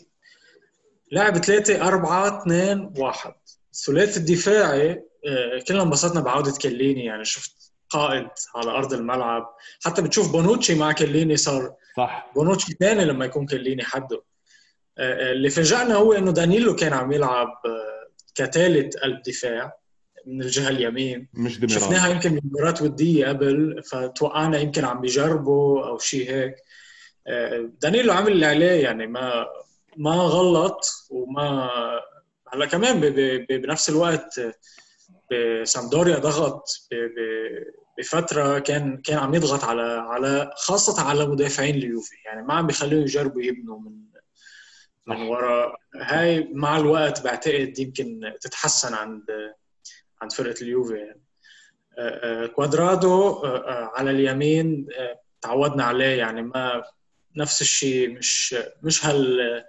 لعب ثلاثة أربعة اثنين واحد. الثلاثي الدفاعي آه، كلنا انبسطنا بعودة كييليني. يعني شفت قائد على أرض الملعب. حتى بتشوف بونوتشي مع كييليني صار. صح. بونوتشي ثاني لما يكون كييليني حده. اللي فاجأنا هو إنه دانيلو كان عم يلعب كثالث قلب دفاع من الجهة اليمين. مش ديميرال شفناها يمكن بمباراة ودية قبل فتوقعنا يمكن عم بيجربوا أو شيء هيك. دانيلو عمل اللي عليه يعني ما ما غلط وما هلا كمان بنفس الوقت بسامدوريا ضغط بفترة كان كان عم يضغط على على خاصة على مدافعين اليوفي يعني ما عم بيخليهم يجربوا يبنوا من من وراء هاي مع الوقت بعتقد يمكن تتحسن عند عند فرقة اليوفي. يعني كوادرادو على اليمين تعودنا عليه يعني ما نفس الشيء مش مش هال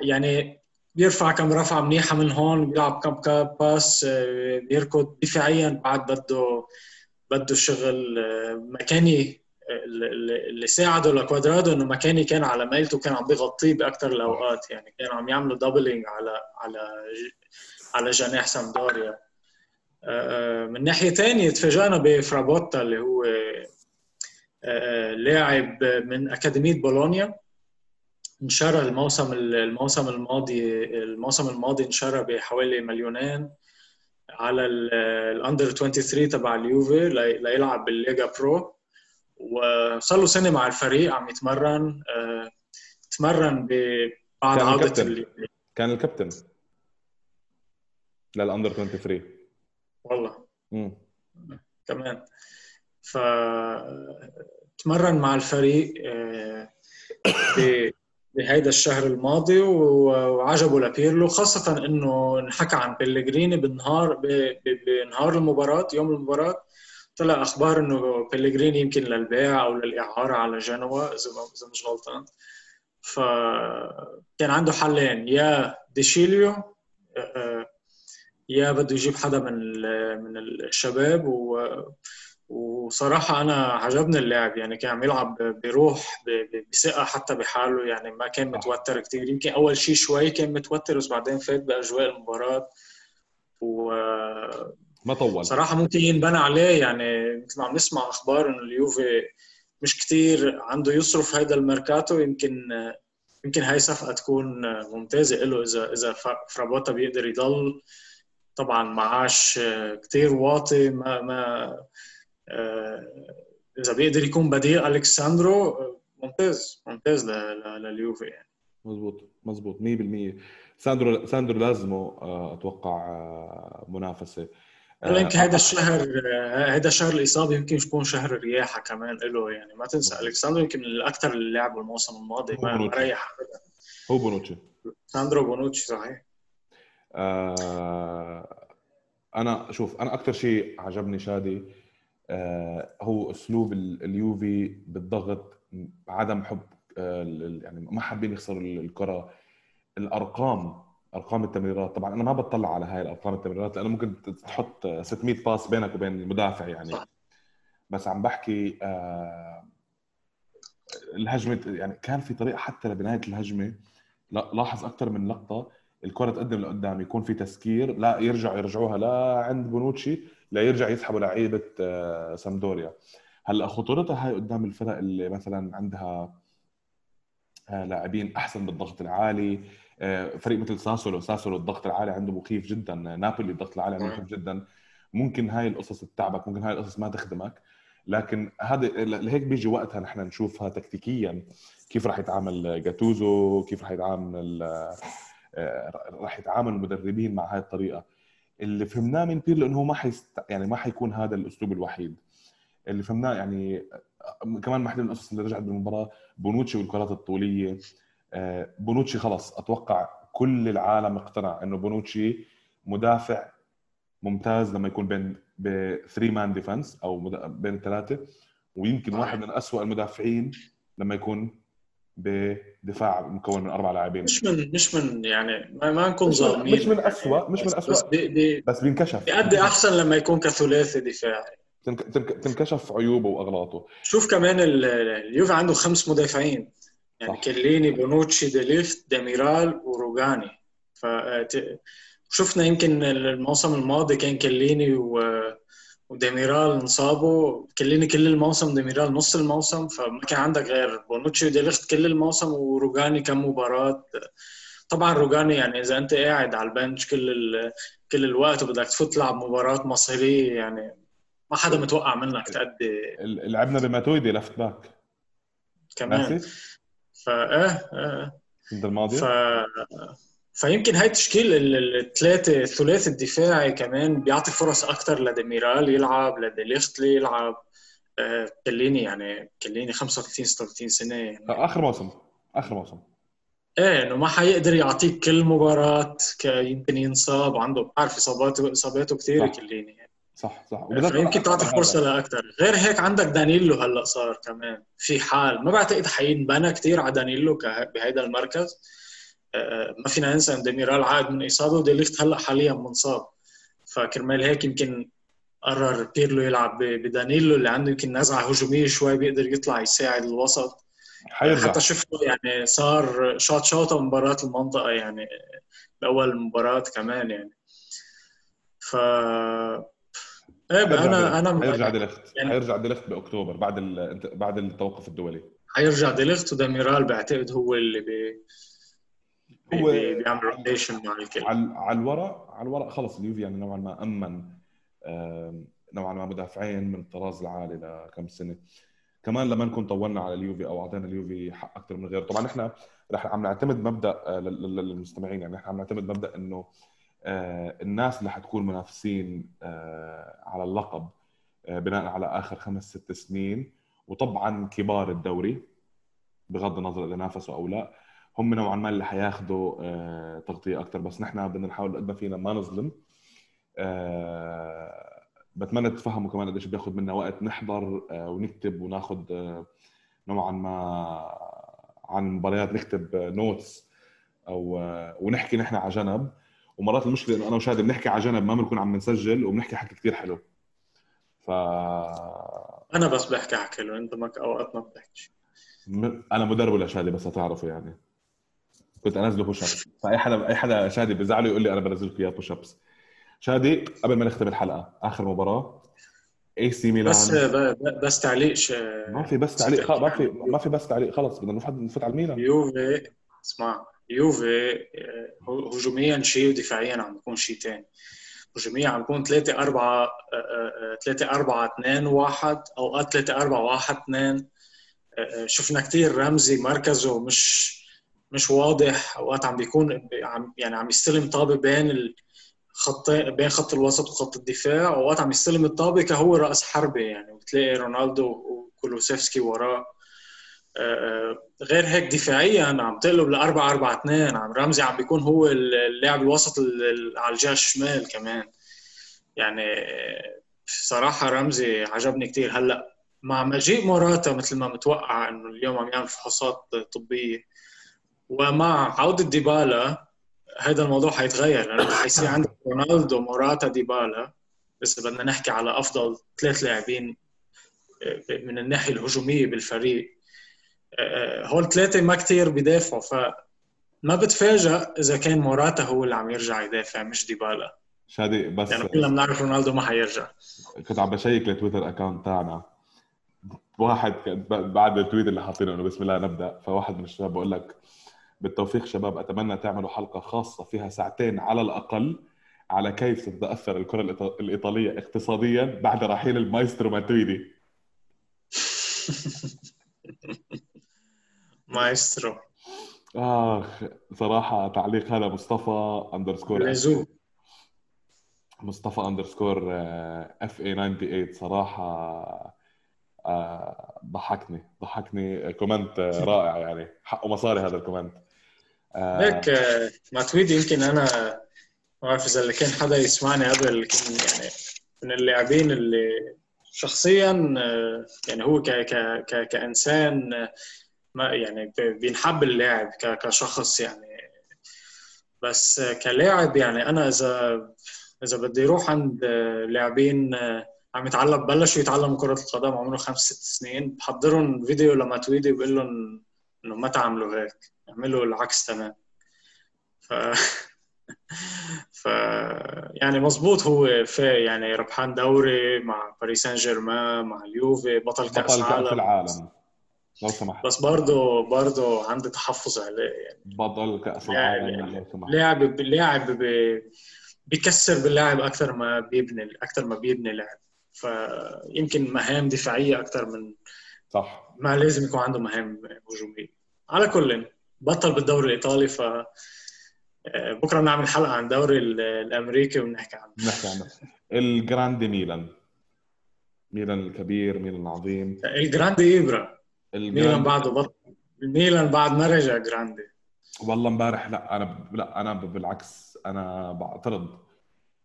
يعني بيرفع كم رفعه منيحة من هون بيلعب كم باس بيركض دفاعيا بعد بده بده شغل مكاني اللي ساعده لكوادرادو إنه مكيني كان على ميلته كان عم بيغطيه باكثر الأوقات يعني كانوا عم يعملوا doubling على على على جناح سامدوريا. من ناحية ثانية تفاجئنا بفرابوتا اللي هو لاعب من أكاديمية بولونيا. انشرى الموسم الموسم الماضي الموسم الماضي انشرى بحوالي مليونين على ال under 23 تبع اليوفي ليلعب بالليجا برو. وصار له سنة مع الفريق عم يتمرن تمرن بعد عودة الكابتن. كان الكابتن. لل under 23 والله. امم كمان. ف تمرن مع الفريق بهيدا الشهر الماضي وعجبه لبيرلو خاصة إنه انحكى عن بيليجريني بالنهار بنهار المباراة يوم المباراة طلع أخبار إنه بيليجريني يمكن للبيع أو للإعارة على جنوا إذا إذا مش غلطان. فكان عنده حلين يا ديشيليو يا بده يجيب حدا من من الشباب و وصراحة أنا عجبني اللاعب يعني كان عم يلعب بروح بثقة حتى بحاله يعني ما كان متوتر كثير يمكن أول شيء شوي كان متوتر بس بعدين فات بأجواء المباراة. و ما طول. صراحة ممكن ينبنى عليه يعني مثل ما عم نسمع أخبار إنه اليوفي مش كثير عنده يصرف هيدا الميركاتو يمكن يمكن هاي صفقة تكون ممتازة له إذا إذا فرابوتا بيقدر يضل. طبعا معاش كثير واطي ما ما إذا بيقدر يكون بديل الكساندرو ممتاز ممتاز لليوفي يعني. مزبوط مزبوط 100% ساندرو ساندرو لازمه أتوقع منافسة. هلا يمكن هذا الشهر هذا شهر الاصابه يمكن يكون شهر الراحه كمان له يعني. ما تنسى الكساندرو يمكن من الأكثر اللي لعبوا الموسم الماضي ما ريح. هو بونوتشي. ساندرو بونوتشي صحيح. آه أنا شوف أنا أكثر شيء عجبني شادي آه هو أسلوب اليوفي بالضغط عدم حب آه يعني ما حابين يخسروا الكرة. الأرقام أرقام التمريرات طبعا أنا ما بطلع على هاي الأرقام التمريرات لأنه ممكن تحط 600 pass بينك وبين المدافع يعني. بس عم بحكي آه الهجمة يعني كان في طريقة حتى لبناية الهجمة لاحظ أكثر من لقطة الكرة تقدم لقدام يكون في تسكير لا يرجعوا يرجعوها لا عند بونوتشي. لا يرجع يسحبوا لعيبة سامدوريا. هلا خطورتها هاي قدام الفرق اللي مثلا عندها لاعبين أحسن بالضغط العالي؟ فريق مثل ساسولو ساسولو الضغط العالي عنده مخيف جدا. نابولي الضغط العالي عنده مخيف جدا. ممكن هاي القصص تتعبك ممكن هاي القصص ما تخدمك. لكن هذا لهيك بيجي وقتها نحن نشوفها تكتيكيا. كيف راح يتعامل جاتوزو؟ كيف راح يتعامل راح يتعامل المدربين مع هاي الطريقة؟ اللي فهمناه من بيرلو انه ما حيست... يعني ما حيكون هذا الأسلوب الوحيد. اللي فهمناه يعني كمان واحدة من القصص اللي رجعت بالمباراة بونوتشي والكرات الطولية. بونوتشي خلص أتوقع كل العالم اقتنع إنه بونوتشي مدافع ممتاز لما يكون بين ب 3 man defense أو بين الثلاثه ويمكن واحد من أسوأ المدافعين لما يكون بدفاع مكون من أربع لاعبين. مش من مش من يعني ما, ما نكون ظالمين. مش من اسوء مش من اسوء بس بي بي بس بينكشف. بيأدي أحسن لما يكون كثلاثي دفاعي. تنكشف عيوبه وأغلاطه. شوف كمان اليوفي عنده خمس مدافعين. يعني صح. كليني بونوتشي ديليخت ديميرال وروجاني. ف شفنا يمكن الموسم الماضي كان كليني و... وديميرال انصابوا كليني كل الموسم ديميرال نص الموسم فما كان عندك غير بونوتشي وديليخت كل الموسم وروجاني كم مباراة. طبعا روجاني يعني إذا أنت قاعد على ال bench كل كل الوقت وبدك تفوت تلعب مباراة مصيرية يعني ما حدا متوقع منك تأدي. لعبنا بماتويدي left back كمان. فايه إيه السنة الماضيه ف... فيمكن هاي التشكيل الثلاثه الثلاثي الدفاعي كمان بيعطي فرص أكثر لديميرال يلعب لديليخت يلعب. آه، كليني يعني كليني 35 36 سنة يعني. آخر موسم آخر موسم. إيه إنه ما حيقدر يعطيك كل مباراة يمكن ينصاب عنده بعرف إصاباته اصاباته كثيره كليني يعني. صح صح. يمكن تعطي فرصة لاكثر غير هيك عندك دانيلو هلأ صار كمان في حال. ما بعتقد حينبنى كثير على دانيلو بهيدا المركز. آه، ما فينا ننسى ان ديميرال عاد من إصابة وديليخت هلا حاليا منصاب. فكرمال هيك يمكن قرر بيرلو يلعب بدانيلو اللي عنده يمكن نزعة هجومية شوي بيقدر يطلع يساعد الوسط. حيرجع حتى شفته يعني صار شوت شوطه مباراة المنطقة يعني بأول مباراة كمان يعني. ف إيه أنا أنا حيرجع ديليخت يعني حيرجع ديليخت بأكتوبر بعد بعد التوقف الدولي. حيرجع ديليخت وديميرال بعتقد هو اللي بي هو بيعمل rotation مع الكل على الورق على الورق خلص اليوفي يعني نوعا ما أمن نوعا ما مدافعين من الطراز العالي لكم سنة. كمان لما نكون طولنا على اليوفي أو أعطينا اليوفي حق أكثر من غيره طبعا إحنا رح عم نعتمد مبدأ آه، للمستمعين يعني إحنا عم نعتمد مبدأ إنه آه، الناس اللي حتكون منافسين آه، على اللقب بناء على آخر خمس ست سنين وطبعا كبار الدوري بغض النظر إذا نافسوا أو لا هم نوعا ما اللي حياخذوا تغطية أكثر بس نحن بدنا نحاول قد ما فينا ما نظلم. بتمنى تفهموا كمان قديش بياخذ منا وقت نحضر آه، ونكتب وناخذ آه، نوعا ما عن مباريات نكتب notes أو آه، ونحكي نحن على جنب. ومرات المشكلة إنه أنا وشادي بنحكي على جنب ما بنكون عم نسجل وبنحكي حكي كثير حلو. ف أنا بس بحكي حكي حلو أنت ما أوقات ما بتحكي أنا مدرب لشادي بس تعرفوا يعني. كنت انزله push ups فأي حدا أي حدا شادي بزعله يقول لي أنا بنزل اياه push ups شادي قبل ما نختم الحلقة آخر مباراة. اي سي ميلان بس بس تعليق ش... ما في بس تعليق ما في ما في بس تعليق خلص بدنا نفوت نفوت على الميلان. يوفي اسمع يوفي آه، هجوميا شيء ودفاعيا عم بيكون شيء ثاني هجوميا عم بيكون 3 4 3 4 2 1 اوقات 3 4 1 2 شفنا كثير رمزي مركزه مش مش واضح. أوقات عم بيكون عم يعني عم يستلم طابة بين ال... خطين بين خط الوسط وخط الدفاع. وقت عم يستلم الطابة كهو رأس حربة يعني وتلاقي رونالدو وكولوسيفسكي وراه. آه، آه، غير هيك دفاعيا عم تقلب ل 4 4 2 عم رمزي عم بيكون هو اللاعب الوسط على الجهة الشمال كمان. يعني صراحة رمزي عجبني كثير هلأ مع مجيء موراتا مثل ما متوقع إنه اليوم عم يعمل فحوصات طبية. ومع عودة ديبالا هذا الموضوع حيتغير لأنه حيصير [LAUGHS] عندك رونالدو موراتا ديبالا بس بدنا نحكي على أفضل ثلاث لاعبين آه، من الناحية الهجومية بالفريق. آه، هول ثلاثة ما كثير بيدافعوا فما بتفاجئ إذا كان موراتا هو اللي عم يرجع يدافع مش ديبالا. شادي بس يعني كلنا بنعرف رونالدو ما حيرجع. كنت عم ب check ال Twitter account تاعنا. واحد بعد ال tweet اللي حاطينه إنه بسم الله نبدأ فواحد من الشباب بقول لك بالتوفيق شباب أتمنى تعملوا حلقة خاصة فيها ساعتين على الأقل على كيف تتأثر الكرة الإيطالية اقتصاديا بعد رحيل المايسترو ماتويدي [LAUGHS] مايسترو. آخ صراحة تعليق هذا مصطفى underscore مصطفى underscore F A 98 صراحة آه، ضحكني ضحكني. comment رائع يعني. حقه مصاري هذا ال comment. هيك آه، ماتويدي يمكن أنا ما بعرف إذا اللي كان حدا يسمعني قبل كان يعني من اللاعبين اللي شخصيا آه، يعني هو ك ك ك كإنسان آه، ما يعني بينحب اللاعب كشخص يعني. بس كلاعب يعني أنا إذا إذا بدي أروح عند لاعبين عم يتعلم بلشوا يتعلموا كرة القدم عمره خمس ست سنين بحضرهم فيديو لما تويدي بقول لهم انه ما تعملوا هيك اعملوا العكس تمام. ف [LAUGHS] ف يعني مزبوط هو في يعني ربحان دوري مع باريس سان جيرمان مع اليوفي بطل كأس بطل كأس عالم. العالم. لو سمحت. بس برضه برضه عندي تحفظ عليه يعني. بطل كأس يعني العالم لو سمحت. لاعب لاعب بيكسر باللاعب أكثر ما بيبني أكثر ما بيبني لعب فيمكن مهام دفاعية أكثر من صح. ما لازم يكون عنده مهام هجومية. على كل بطل بالدوري الإيطالي ف آه، بكرة بنعمل حلقة عن الدوري ال- الأمريكي وبنحكي عنه. نحكي عنه. الجراندي ميلان. ميلان الكبير ميلان العظيم. الجراندي ايبرا ميلان بعده بطل. ميلان بعد ما رجع grande. والله امبارح لا أنا لا أنا بالعكس أنا بعترض.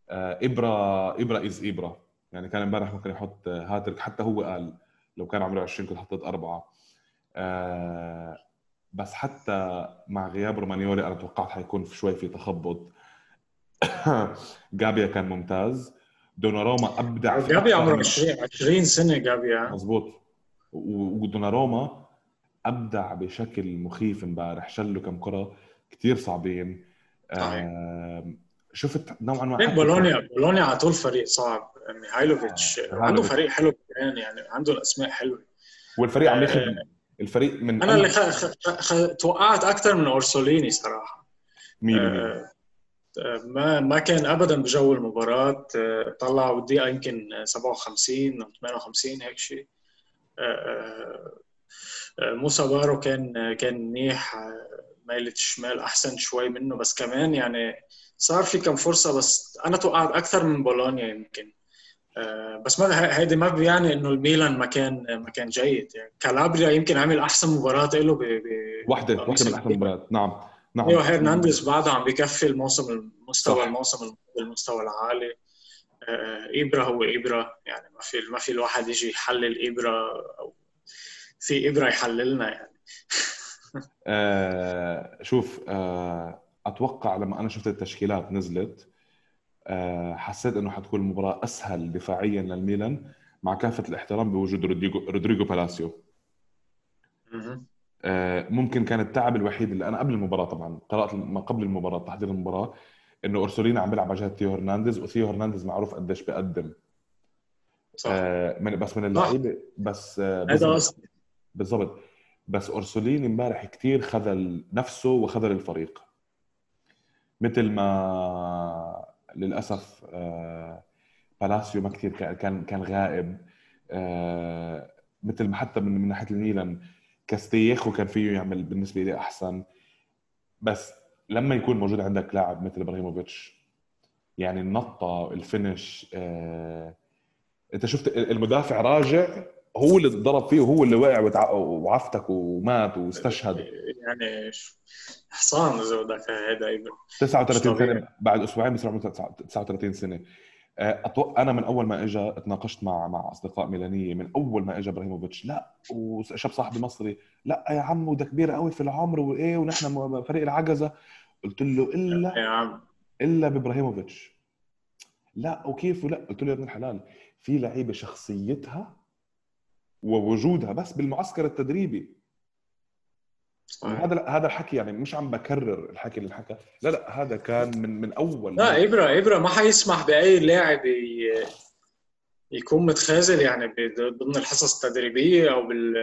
آه، إبرا إبرا is إبرا. يعني كان امبارح ممكن يحط هاتريك حتى هو قال لو كان عمره 20 كنت حطيت أربعة. آه، بس حتى مع غياب رومانيولي أنا توقعت حيكون في شوي في تخبط. [COUGHS] جابيا كان ممتاز. دوناروما أبدع في جابي أكثر عمره من- 20 20 سنة جابي ها؟ مزبوط ودوناروما أبدع بشكل مخيف امبارح. شله كم كرة كثير صعبين. صحيح. آم، شفت نوعا ما بولونيا بولونيا على طول فريق صعب. ميهايلوفيتش. آه، عنده. فريق حلو يعني. عنده الأسماء حلوة. والفريق عم ياخذ آه، الفريق من أنا اللي خ... خ... خ... توقعت أكثر من أورسوليني صراحة. مين آه، آه، ما ما كان ابدا بجو المباراة. آه، طلع والدقيقه يمكن 57 أو 58 هيك شيء. آه، آه، موسى بارو كان كان منيح. مايلة الشمال أحسن شوي منه. بس كمان يعني صار في كم فرصة بس أنا توقعت أكثر من بولونيا يمكن. بس ما هيدي ما بيعني إنه الميلان ما كان ما كان جيد. يعني كالابريا يمكن عمل أحسن مباراة له ب بقميص واحدة من أحسن. المباريات. نعم نعم. أيوه هرنانديز بعده عم بكفي الموسم المستوى صح. الموسم المستوى العالي. آه، إبرا هو إبرا. يعني ما في ما في الواحد يجي يحلل إبرا أو في إبرا يحللنا يعني. [LAUGHS] آه شوف آه أتوقع لما أنا شفت التشكيلات نزلت آه حسيت إنه حتكون المباراة أسهل دفاعيا للميلان مع كافة الاحترام بوجود رودريجو رودريجو بالاسيو. آه، ممكن كان التعب الوحيد اللي أنا قبل المباراة طبعا قرأت ما قبل المباراة تحضير المباراة إنه أورسولينا عم بيلعب على جهة ثيو هرنانديز وثيو هرنانديز معروف قديش بيقدم. صح. آه، من بس من اللعيبه بس آه، هذا بالضبط. بس اورسوليني إمبارح كثير خذل نفسه وخذل الفريق. مثل ما للأسف آه، بالاسيو ما كثير كان- كان غائب. آه، مثل ما حتى من من ناحية الميلان كاستيخو كان فيه يعمل بالنسبة لي أحسن. بس لما يكون موجود عندك لاعب مثل إبراهيموفيتش يعني النطة الفينش آه، أنت شفت المدافع راجع هو اللي ضرب فيه وهو اللي وقع وتع- وعفتك ومات واستشهد. يعني حصان اذا بدك هذا ابره 39 مش طبيعي. سنة بعد أسبوعين بصير عمره 39 سنة. أتوقع أنا من أول ما اجى تناقشت مع مع أصدقاء ميلانية من أول ما اجى إبراهيموفيتش لا وشاب صاحبي مصري لا يا عم وده كبير قوي في العمر وإيه ونحن فريق العجزة. قلت له الا يا عم. إلا بإبراهيموفيتش. لا وكيف؟ ولا قلت له يا ابن الحلال في لعيبة شخصيتها ووجودها بس بالمعسكر التدريبي. صحيح. هذا هذا الحكي يعني مش عم بكرر الحكي اللي انحكى لا لا هذا كان من من أول لا ابره ابره ما حيسمح بأي لاعب يكون متخاذل يعني ضمن الحصص التدريبية أو بال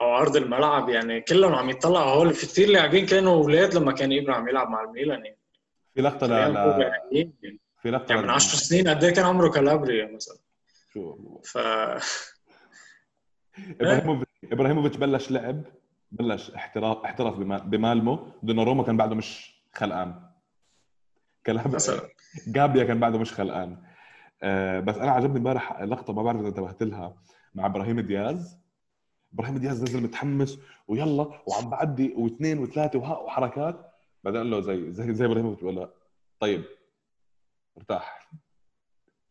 أو أرض الملعب. يعني كلهم عم يطلعوا هول. في كثير لاعبين كانوا أولاد لما كان ابره عم يلعب مع الميلان يعني. في لقطة لا يعني. في لقطة يعني من لا- 10 سنين قد إيه كان عمره كالابريا مثلا. شو ف [LAUGHS] ابراهيموفيتش إبراهيموفيتش بلش لعب بلش احتراف احترف بما- بمالمو. دوناروما كان بعده مش خلقان. كلام مثلا. جابيا كان بعده مش خلقان. آه، بس أنا عجبني امبارح لقطة ما بعرف إذا انتبهت لها مع إبراهيم دياز. إبراهيم دياز نزل متحمس ويلا وعم بعدي واثنين وثلاثة وها وحركات. بعدين قال له زي زي زي إبراهيم بيقول له طيب ارتاح.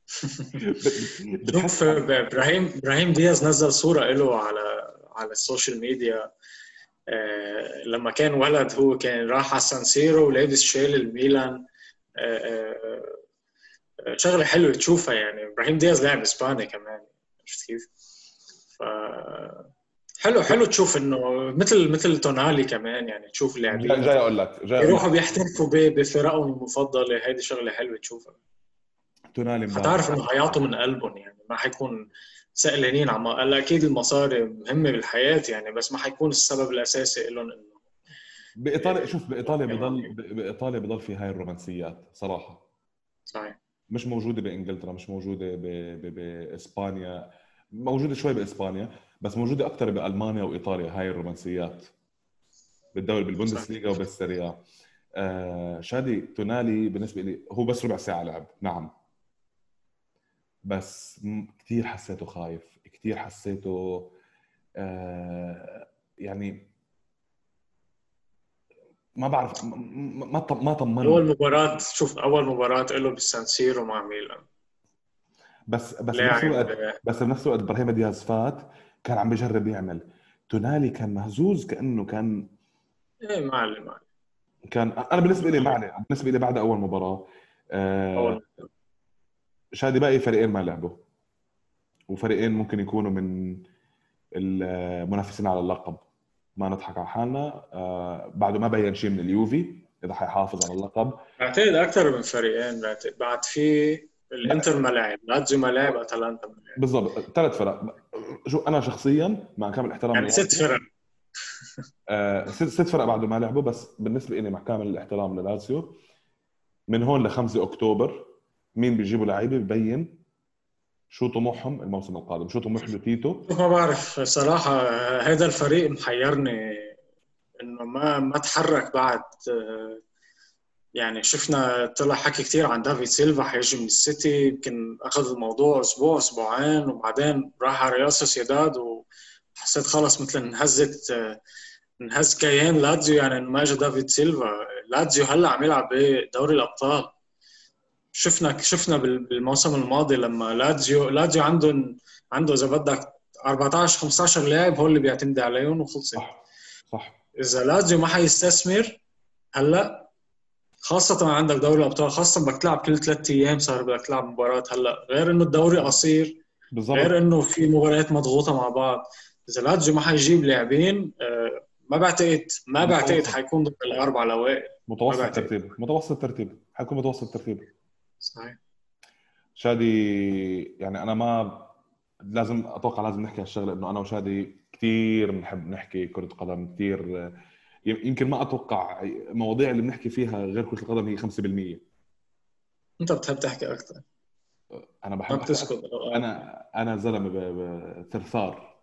[LAUGHS] شوف إبراهيم. إبراهيم دياز نزل صورة له على على ال social media. آه، لما كان ولد هو كان راح على سانسيرو ولابس شال الميلان. آه، آه، شغلة حلوة تشوفها يعني. إبراهيم دياز لاعب إسباني كمان. عرفت كيف؟ ف حلو حلو تشوف إنه مثل مثل تونالي كمان يعني. تشوف اللاعبين جاي, جاي أقول لك جاي يروحوا بيحترفوا بفرقهم المفضلة. هيدي شغلة حلوة تشوفها. تونالي حتعرف انه حيعطوا من قلبهم يعني ما حيكون سائلين عم هلا أكيد المصاري مهمة بالحياة يعني بس ما حيكون السبب الأساسي لهم إنه بإيطاليا شوف بإيطاليا بضل بإيطاليا بضل في هاي الرومانسيات صراحة. صحيح. مش موجودة بإنجلترا مش موجودة باسبانيا موجودة شوي بإسبانيا بس موجودة أكثر بألمانيا وإيطاليا هاي الرومانسيات. بالدوري بالبوندسليغا وبالسيريا. آه شادي تونالي بالنسبة لي هو بس ربع ساعة لعب. نعم. بس كثير حسيته خايف كثير حسيته آه يعني ما بعرف ما ما طمني أول مباراة شوف أول مباراة له بالسان سيرو مع ميلان. بس بس بنفس الوقت بس بنفس الوقت إبراهيم دياز فات كان عم بجرب يعمل. تونالي كان مهزوز كأنه كان إيه ما علي ما كان أنا بالنسبة لي ما علي بالنسبة لي بعد أول مباراة آه أول. شادي باقي فريقين ما لعبوا وفريقين ممكن يكونوا من المنافسين على اللقب. ما نضحك على حالنا آه بعده ما بين شيء من اليوفي إذا حيحافظ على اللقب. بعتقد أكثر من فريقين بعتقد بعد في الإنتر ما لعب لاتزيو ما لعب أتلانتا ما لعب. بالضبط ثلاث فرق. شو أنا شخصيا مع كامل احترام يعني ست فرق. [LAUGHS] آه ست, ست فرق بعده ما لعبوا بس بالنسبة لي مع كامل الاحترام للاتسيو من هون ل 5 أكتوبر مين بيجيبوا لعيبة ببين شو طموحهم الموسم القادم؟ شو طموح لاتسيو ما بعرف صراحة هذا الفريق محيرني إنه ما ما تحرك بعد يعني شفنا طلع حكي كثير عن دافيد سيلفا حيجي من السيتي يمكن أخذ الموضوع أسبوع أسبوعين وبعدين راح على ريال سوسيداد وحسيت خلص مثل انهزت انهز كيان لاتزيو يعني إنه ما اجى دافيد سيلفا. لاتزيو هلأ عم يلعب بدوري الأبطال. شفنا شفنا بالموسم الماضي لما لاتزيو لاتزيو عندهم عنده إذا بدك 14 15 لاعب هو اللي بيعتمد عليهم وخلصت. صح صح. إذا لاتزيو ما حيستثمر هلأ خاصة عندك دوري الأبطال خاصة بدك تلعب كل ثلاث أيام صار بدك تلعب مباراة هلأ غير إنه الدوري قصير بالزبط. غير إنه في مباريات مضغوطة مع بعض. إذا لاتزيو ما حيجيب لاعبين آه، ما بعتقد ما بعتقد حيكون ضمن الأربع الاوائل متوسط الترتيب متوسط الترتيب حيكون متوسط الترتيب. صحيح. شادي يعني أنا ما لازم أتوقع لازم نحكي هالشغله إنه أنا وشادي كثير بنحب نحكي كرة قدم كثير يمكن ما أتوقع مواضيع اللي بنحكي فيها غير كرة القدم هي 5% أنت بتحب تحكي أكثر أنا بحب ما بتسكت. أنا أنا زلمة ثرثار.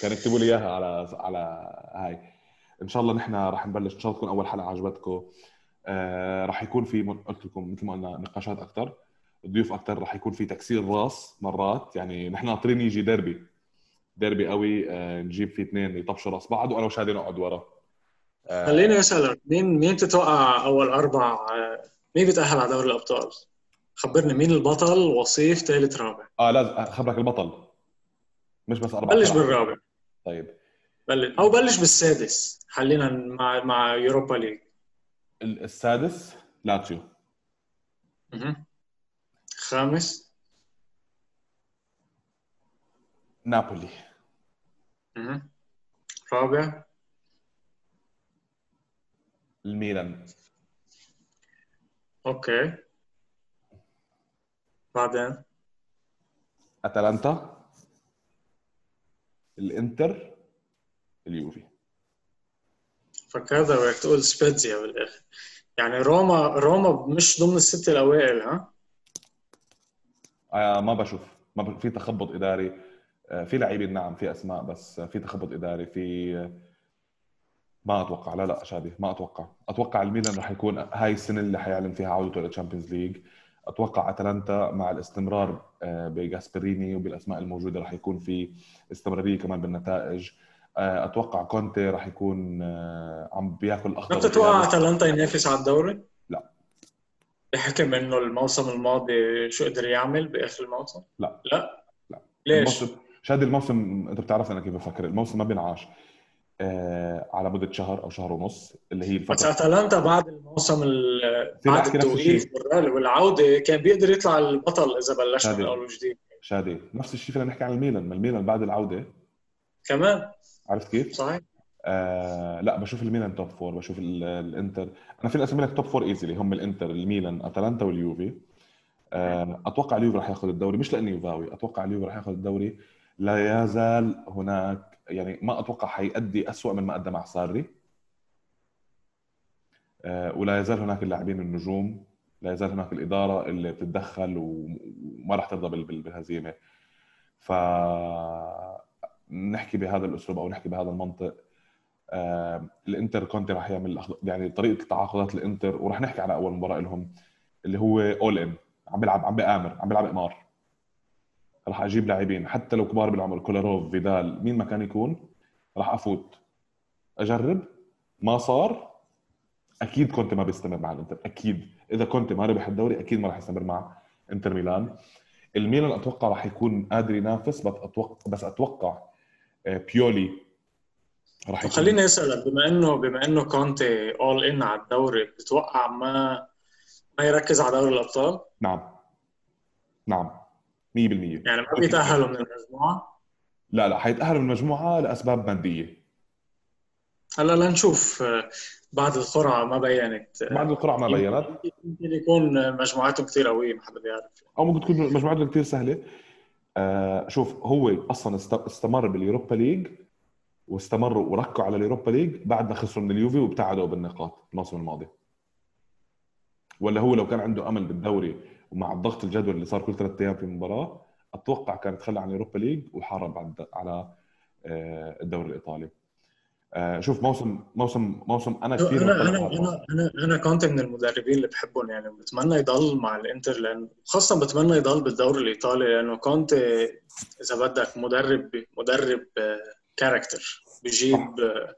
كان يكتبوا لي إياها على على هاي. إن شاء الله نحن رح نبلش إن شاء الله تكون أول حلقة عجبتكم. آه راح يكون في قلت لكم مثل ما قلنا نقاشات أكثر ضيوف أكثر راح يكون في تكسير راس مرات يعني نحن ناطرين يجي ديربي. ديربي قوي آه نجيب في اثنين يطبشوا راس بعض وأنا وشادي نقعد ورا. آه خليني أسألك مين مين تتوقع أول أربع مين بيتأهل على دوري الأبطال؟ خبرني مين البطل؟ وصيف ثالث رابع. آه لازم أخبرك البطل. مش بس أربع بلش بالرابع. طيب. بلش أو بلش بالسادس خلينا مع مع Europa League السادس لاتسيو خامس. نابولي. رابع. الميلان. أوكي. بعدين؟ أتلانتا. الانتر. اليوفي. فكذا بدك تقول سبيتزيا بالآخر. يعني روما روما مش ضمن الست الأوائل ها؟ آه ما بشوف. ما ب... في تخبط إداري. آه في لاعبين نعم في أسماء بس في تخبط إداري في ما أتوقع. لا لا شادي ما أتوقع. أتوقع الميلان راح يكون هاي السنة اللي حيعلن فيها عودته لل Champions League أتوقع أتلانتا مع الاستمرار آه، بجاسبريني وبالأسماء الموجودة راح يكون في استمرارية كمان بالنتائج. آه، أتوقع كونتي راح يكون آه، عم بياكل أخضر انت تتوقع أتلانتا ينافس على الدوري؟ لا. بحكم إنه الموسم الماضي شو قدر يعمل بآخر الموسم؟ لا. لا؟ لا. ليش؟ شادي الموسم أنت بتعرف أنا كيف بفكر الموسم ما بينعاش آه على مدة شهر أو شهر ونص اللي هي الفترة بس أتلانتا بعد الموسم بعد التوقيف والعودة كان بيقدر يطلع البطل إذا بلشنا من أول وجديد. شادي نفس الشيء فينا نحكي عن الميلان ما الميلان بعد العودة كمان. عرفت كيف؟ صحيح. آه لا بشوف الميلان top four بشوف ال- الإنتر. أنا فيني اسمي لك top four easily هم الإنتر الميلان أتلانتا واليوفي. آه أتوقع اليوفي راح ياخذ الدوري مش لاني يوفاوي أتوقع اليوفي راح ياخذ الدوري. لا يزال هناك يعني ما أتوقع حيأدي أسوأ من ما أدى مع ساري. آه ولا يزال هناك اللاعبين النجوم لا يزال هناك الإدارة اللي بتتدخل وما راح ترضى بال- بال- بالهزيمة. ف نحكي بهذا الأسلوب أو نحكي بهذا المنطق. الإنتر كونتي راح يعمل يعني طريقة تعاقدات الإنتر وراح نحكي على أول مباراة لهم اللي هو اول ان عم بيلعب عم بيامر عم بيلعب امار راح أجيب لاعبين حتى لو كبار بالعمر كولاروف فيدال مين ما كان يكون راح أفوت. أجرب ما صار. أكيد كونتي ما بيستمر مع الإنتر أكيد. إذا كونتي ما ربح الدوري أكيد ما راح يستمر مع إنتر ميلان. الميلان أتوقع راح يكون قادر ينافس بس أتوقع بس أتوقع بيولي راح خليني أسألك بما إنه بما إنه كونتي all in على الدوري بتتوقع ما ما يركز على دوري الأبطال؟ نعم. نعم. 100% يعني ما بيتأهلوا من المجموعة؟ لا لا حيتأهلوا من المجموعة لأسباب مادية. هلا لنشوف آه، بعد القرعة ما بينت. آه، بعد القرعة ما بينت. يمكن يكون مجموعاتهم كثير قوية ما حدا بيعرف. أو ممكن تكون مجموعته كثير سهلة. آه شوف هو است- استمر بال Europa League واستمروا وركوا على ال Europa League بعد ما خسروا من اليوفي وابتعدوا بالنقاط الموسم الماضي. ولا هو لو كان عنده أمل بالدوري ومع الضغط الجدول اللي صار كل ثلاث أيام في مباراة أتوقع كان يتخلى عن ال Europa League وحارب على آه، الدوري الإيطالي. شوف موسم موسم موسم أنا كثير أنا أنا أنا أنا أنا كنت من المدربين اللي بحبهم يعني بتمنى يضل مع الإنتر لأن خاصة بتمنى يضل بالدوري الإيطالي لأنه كونتي إذا بدك مدرب مدرب character بيجيب آه،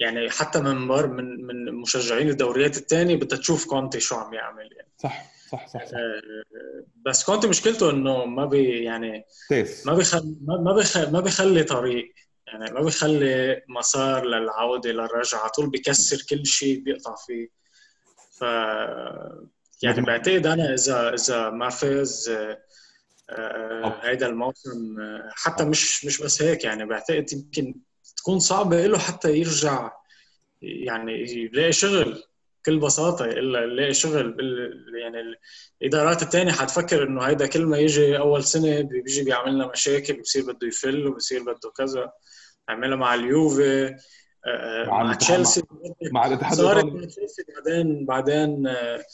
يعني حتى من من من مشجعين الدوريات الثانية بدها تشوف كونتي شو عم يعمل يعني. صح صح صح صح. آه، بس كونتي مشكلته إنه ما بي يعني تيس. ما بيخلي ما ما بيخلي, ما بيخلي طريق. يعني ما بيخلي مسار للعودة للرجعة. على طول بيكسر كل شيء بيقطع فيه. ف يعني بعتقد أنا إذا إذا ما فاز آه، آه،. هيدا الموسم آه، حتى مش مش بس هيك يعني بعتقد يمكن تكون صعبة له حتى يرجع يعني يلاقي شغل بكل بساطة إلا يلاقي شغل بال... يعني الإدارات التانية حتفكر إنه هيدا كل ما يجي أول سنة بيجي بيعمل لنا مشاكل بصير بده يفل وبصير بده كذا. عملها مع اليوفي آه، مع تشيلسي. مع الاتحاد صارت مع تشيلسي بعدين بعدين آه،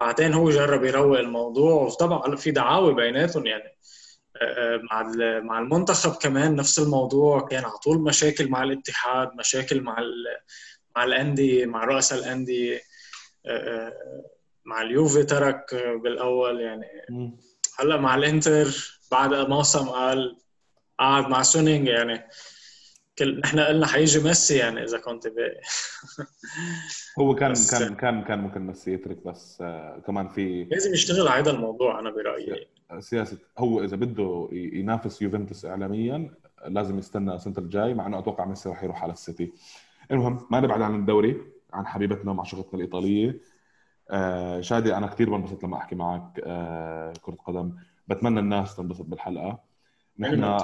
بعدين هو جرب يروق الموضوع. وطبعا في دعاوى بيناتهم يعني. آه، مع مع المنتخب كمان نفس الموضوع. كان على طول مشاكل مع الاتحاد مشاكل مع مع الانديه مع رؤساء الانديه مع اليوفي ترك بالأول يعني. هلأ مع الإنتر بعد موسم قال قعد مع سونينج يعني. كل نحن قلنا حيجي ميسي يعني إذا كنت باقي [LAUGHS] هو كان كان كان كان ممكن ميسي يترك بس آه، كمان في لازم يشتغل على هذا الموضوع أنا برأيي. سياسه هو إذا بده ينافس يوفنتوس اعلاميا لازم يستنى السنة الجاي مع إنه أتوقع ميسي راح يروح على السيتي. المهم ما نبعد عن الدوري عن حبيبتنا مع شغلتنا الإيطالية. آه شادي أنا كثير بنبسط لما أحكي معك آه كرة قدم. بتمنى الناس تنبسط بالحلقة. نحن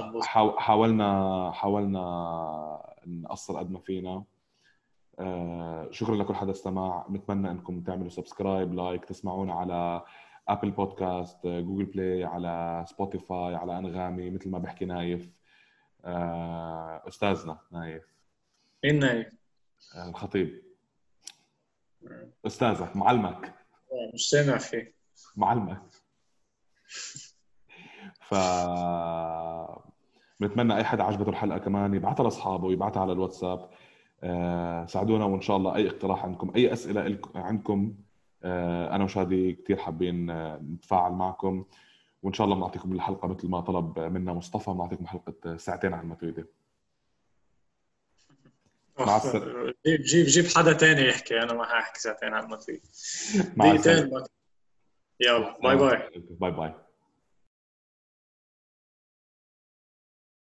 حاولنا حاولنا نقصر قد ما فينا. آه، شكرا لكل حدا استمع بنتمنى إنكم تعملوا subscribe like تسمعونا على Apple Podcast Google Play على Spotify على أنغامي مثل ما بحكي نايف. آه، أستاذنا نايف. مين نايف؟ آه، الخطيب. أستاذك معلمك. مش سامع فيه. معلمك. ف بنتمنى أي حدا عجبته الحلقة كمان يبعثها لأصحابه يبعثها على الواتساب. آه، ساعدونا وإن شاء الله أي اقتراح عندكم أي أسئلة عندكم آه، أنا وشادي كثير حابين آه، نتفاعل معكم. وإن شاء الله بنعطيكم الحلقة مثل ما طلب منا مصطفى بنعطيكم حلقة ساعتين عن ما تريدوا مع السلامة. جيب جيب جيب حدا تاني يحكي أنا ما حاحكي ساعتين على المطريق مع السلامة. يلا bye bye. bye bye.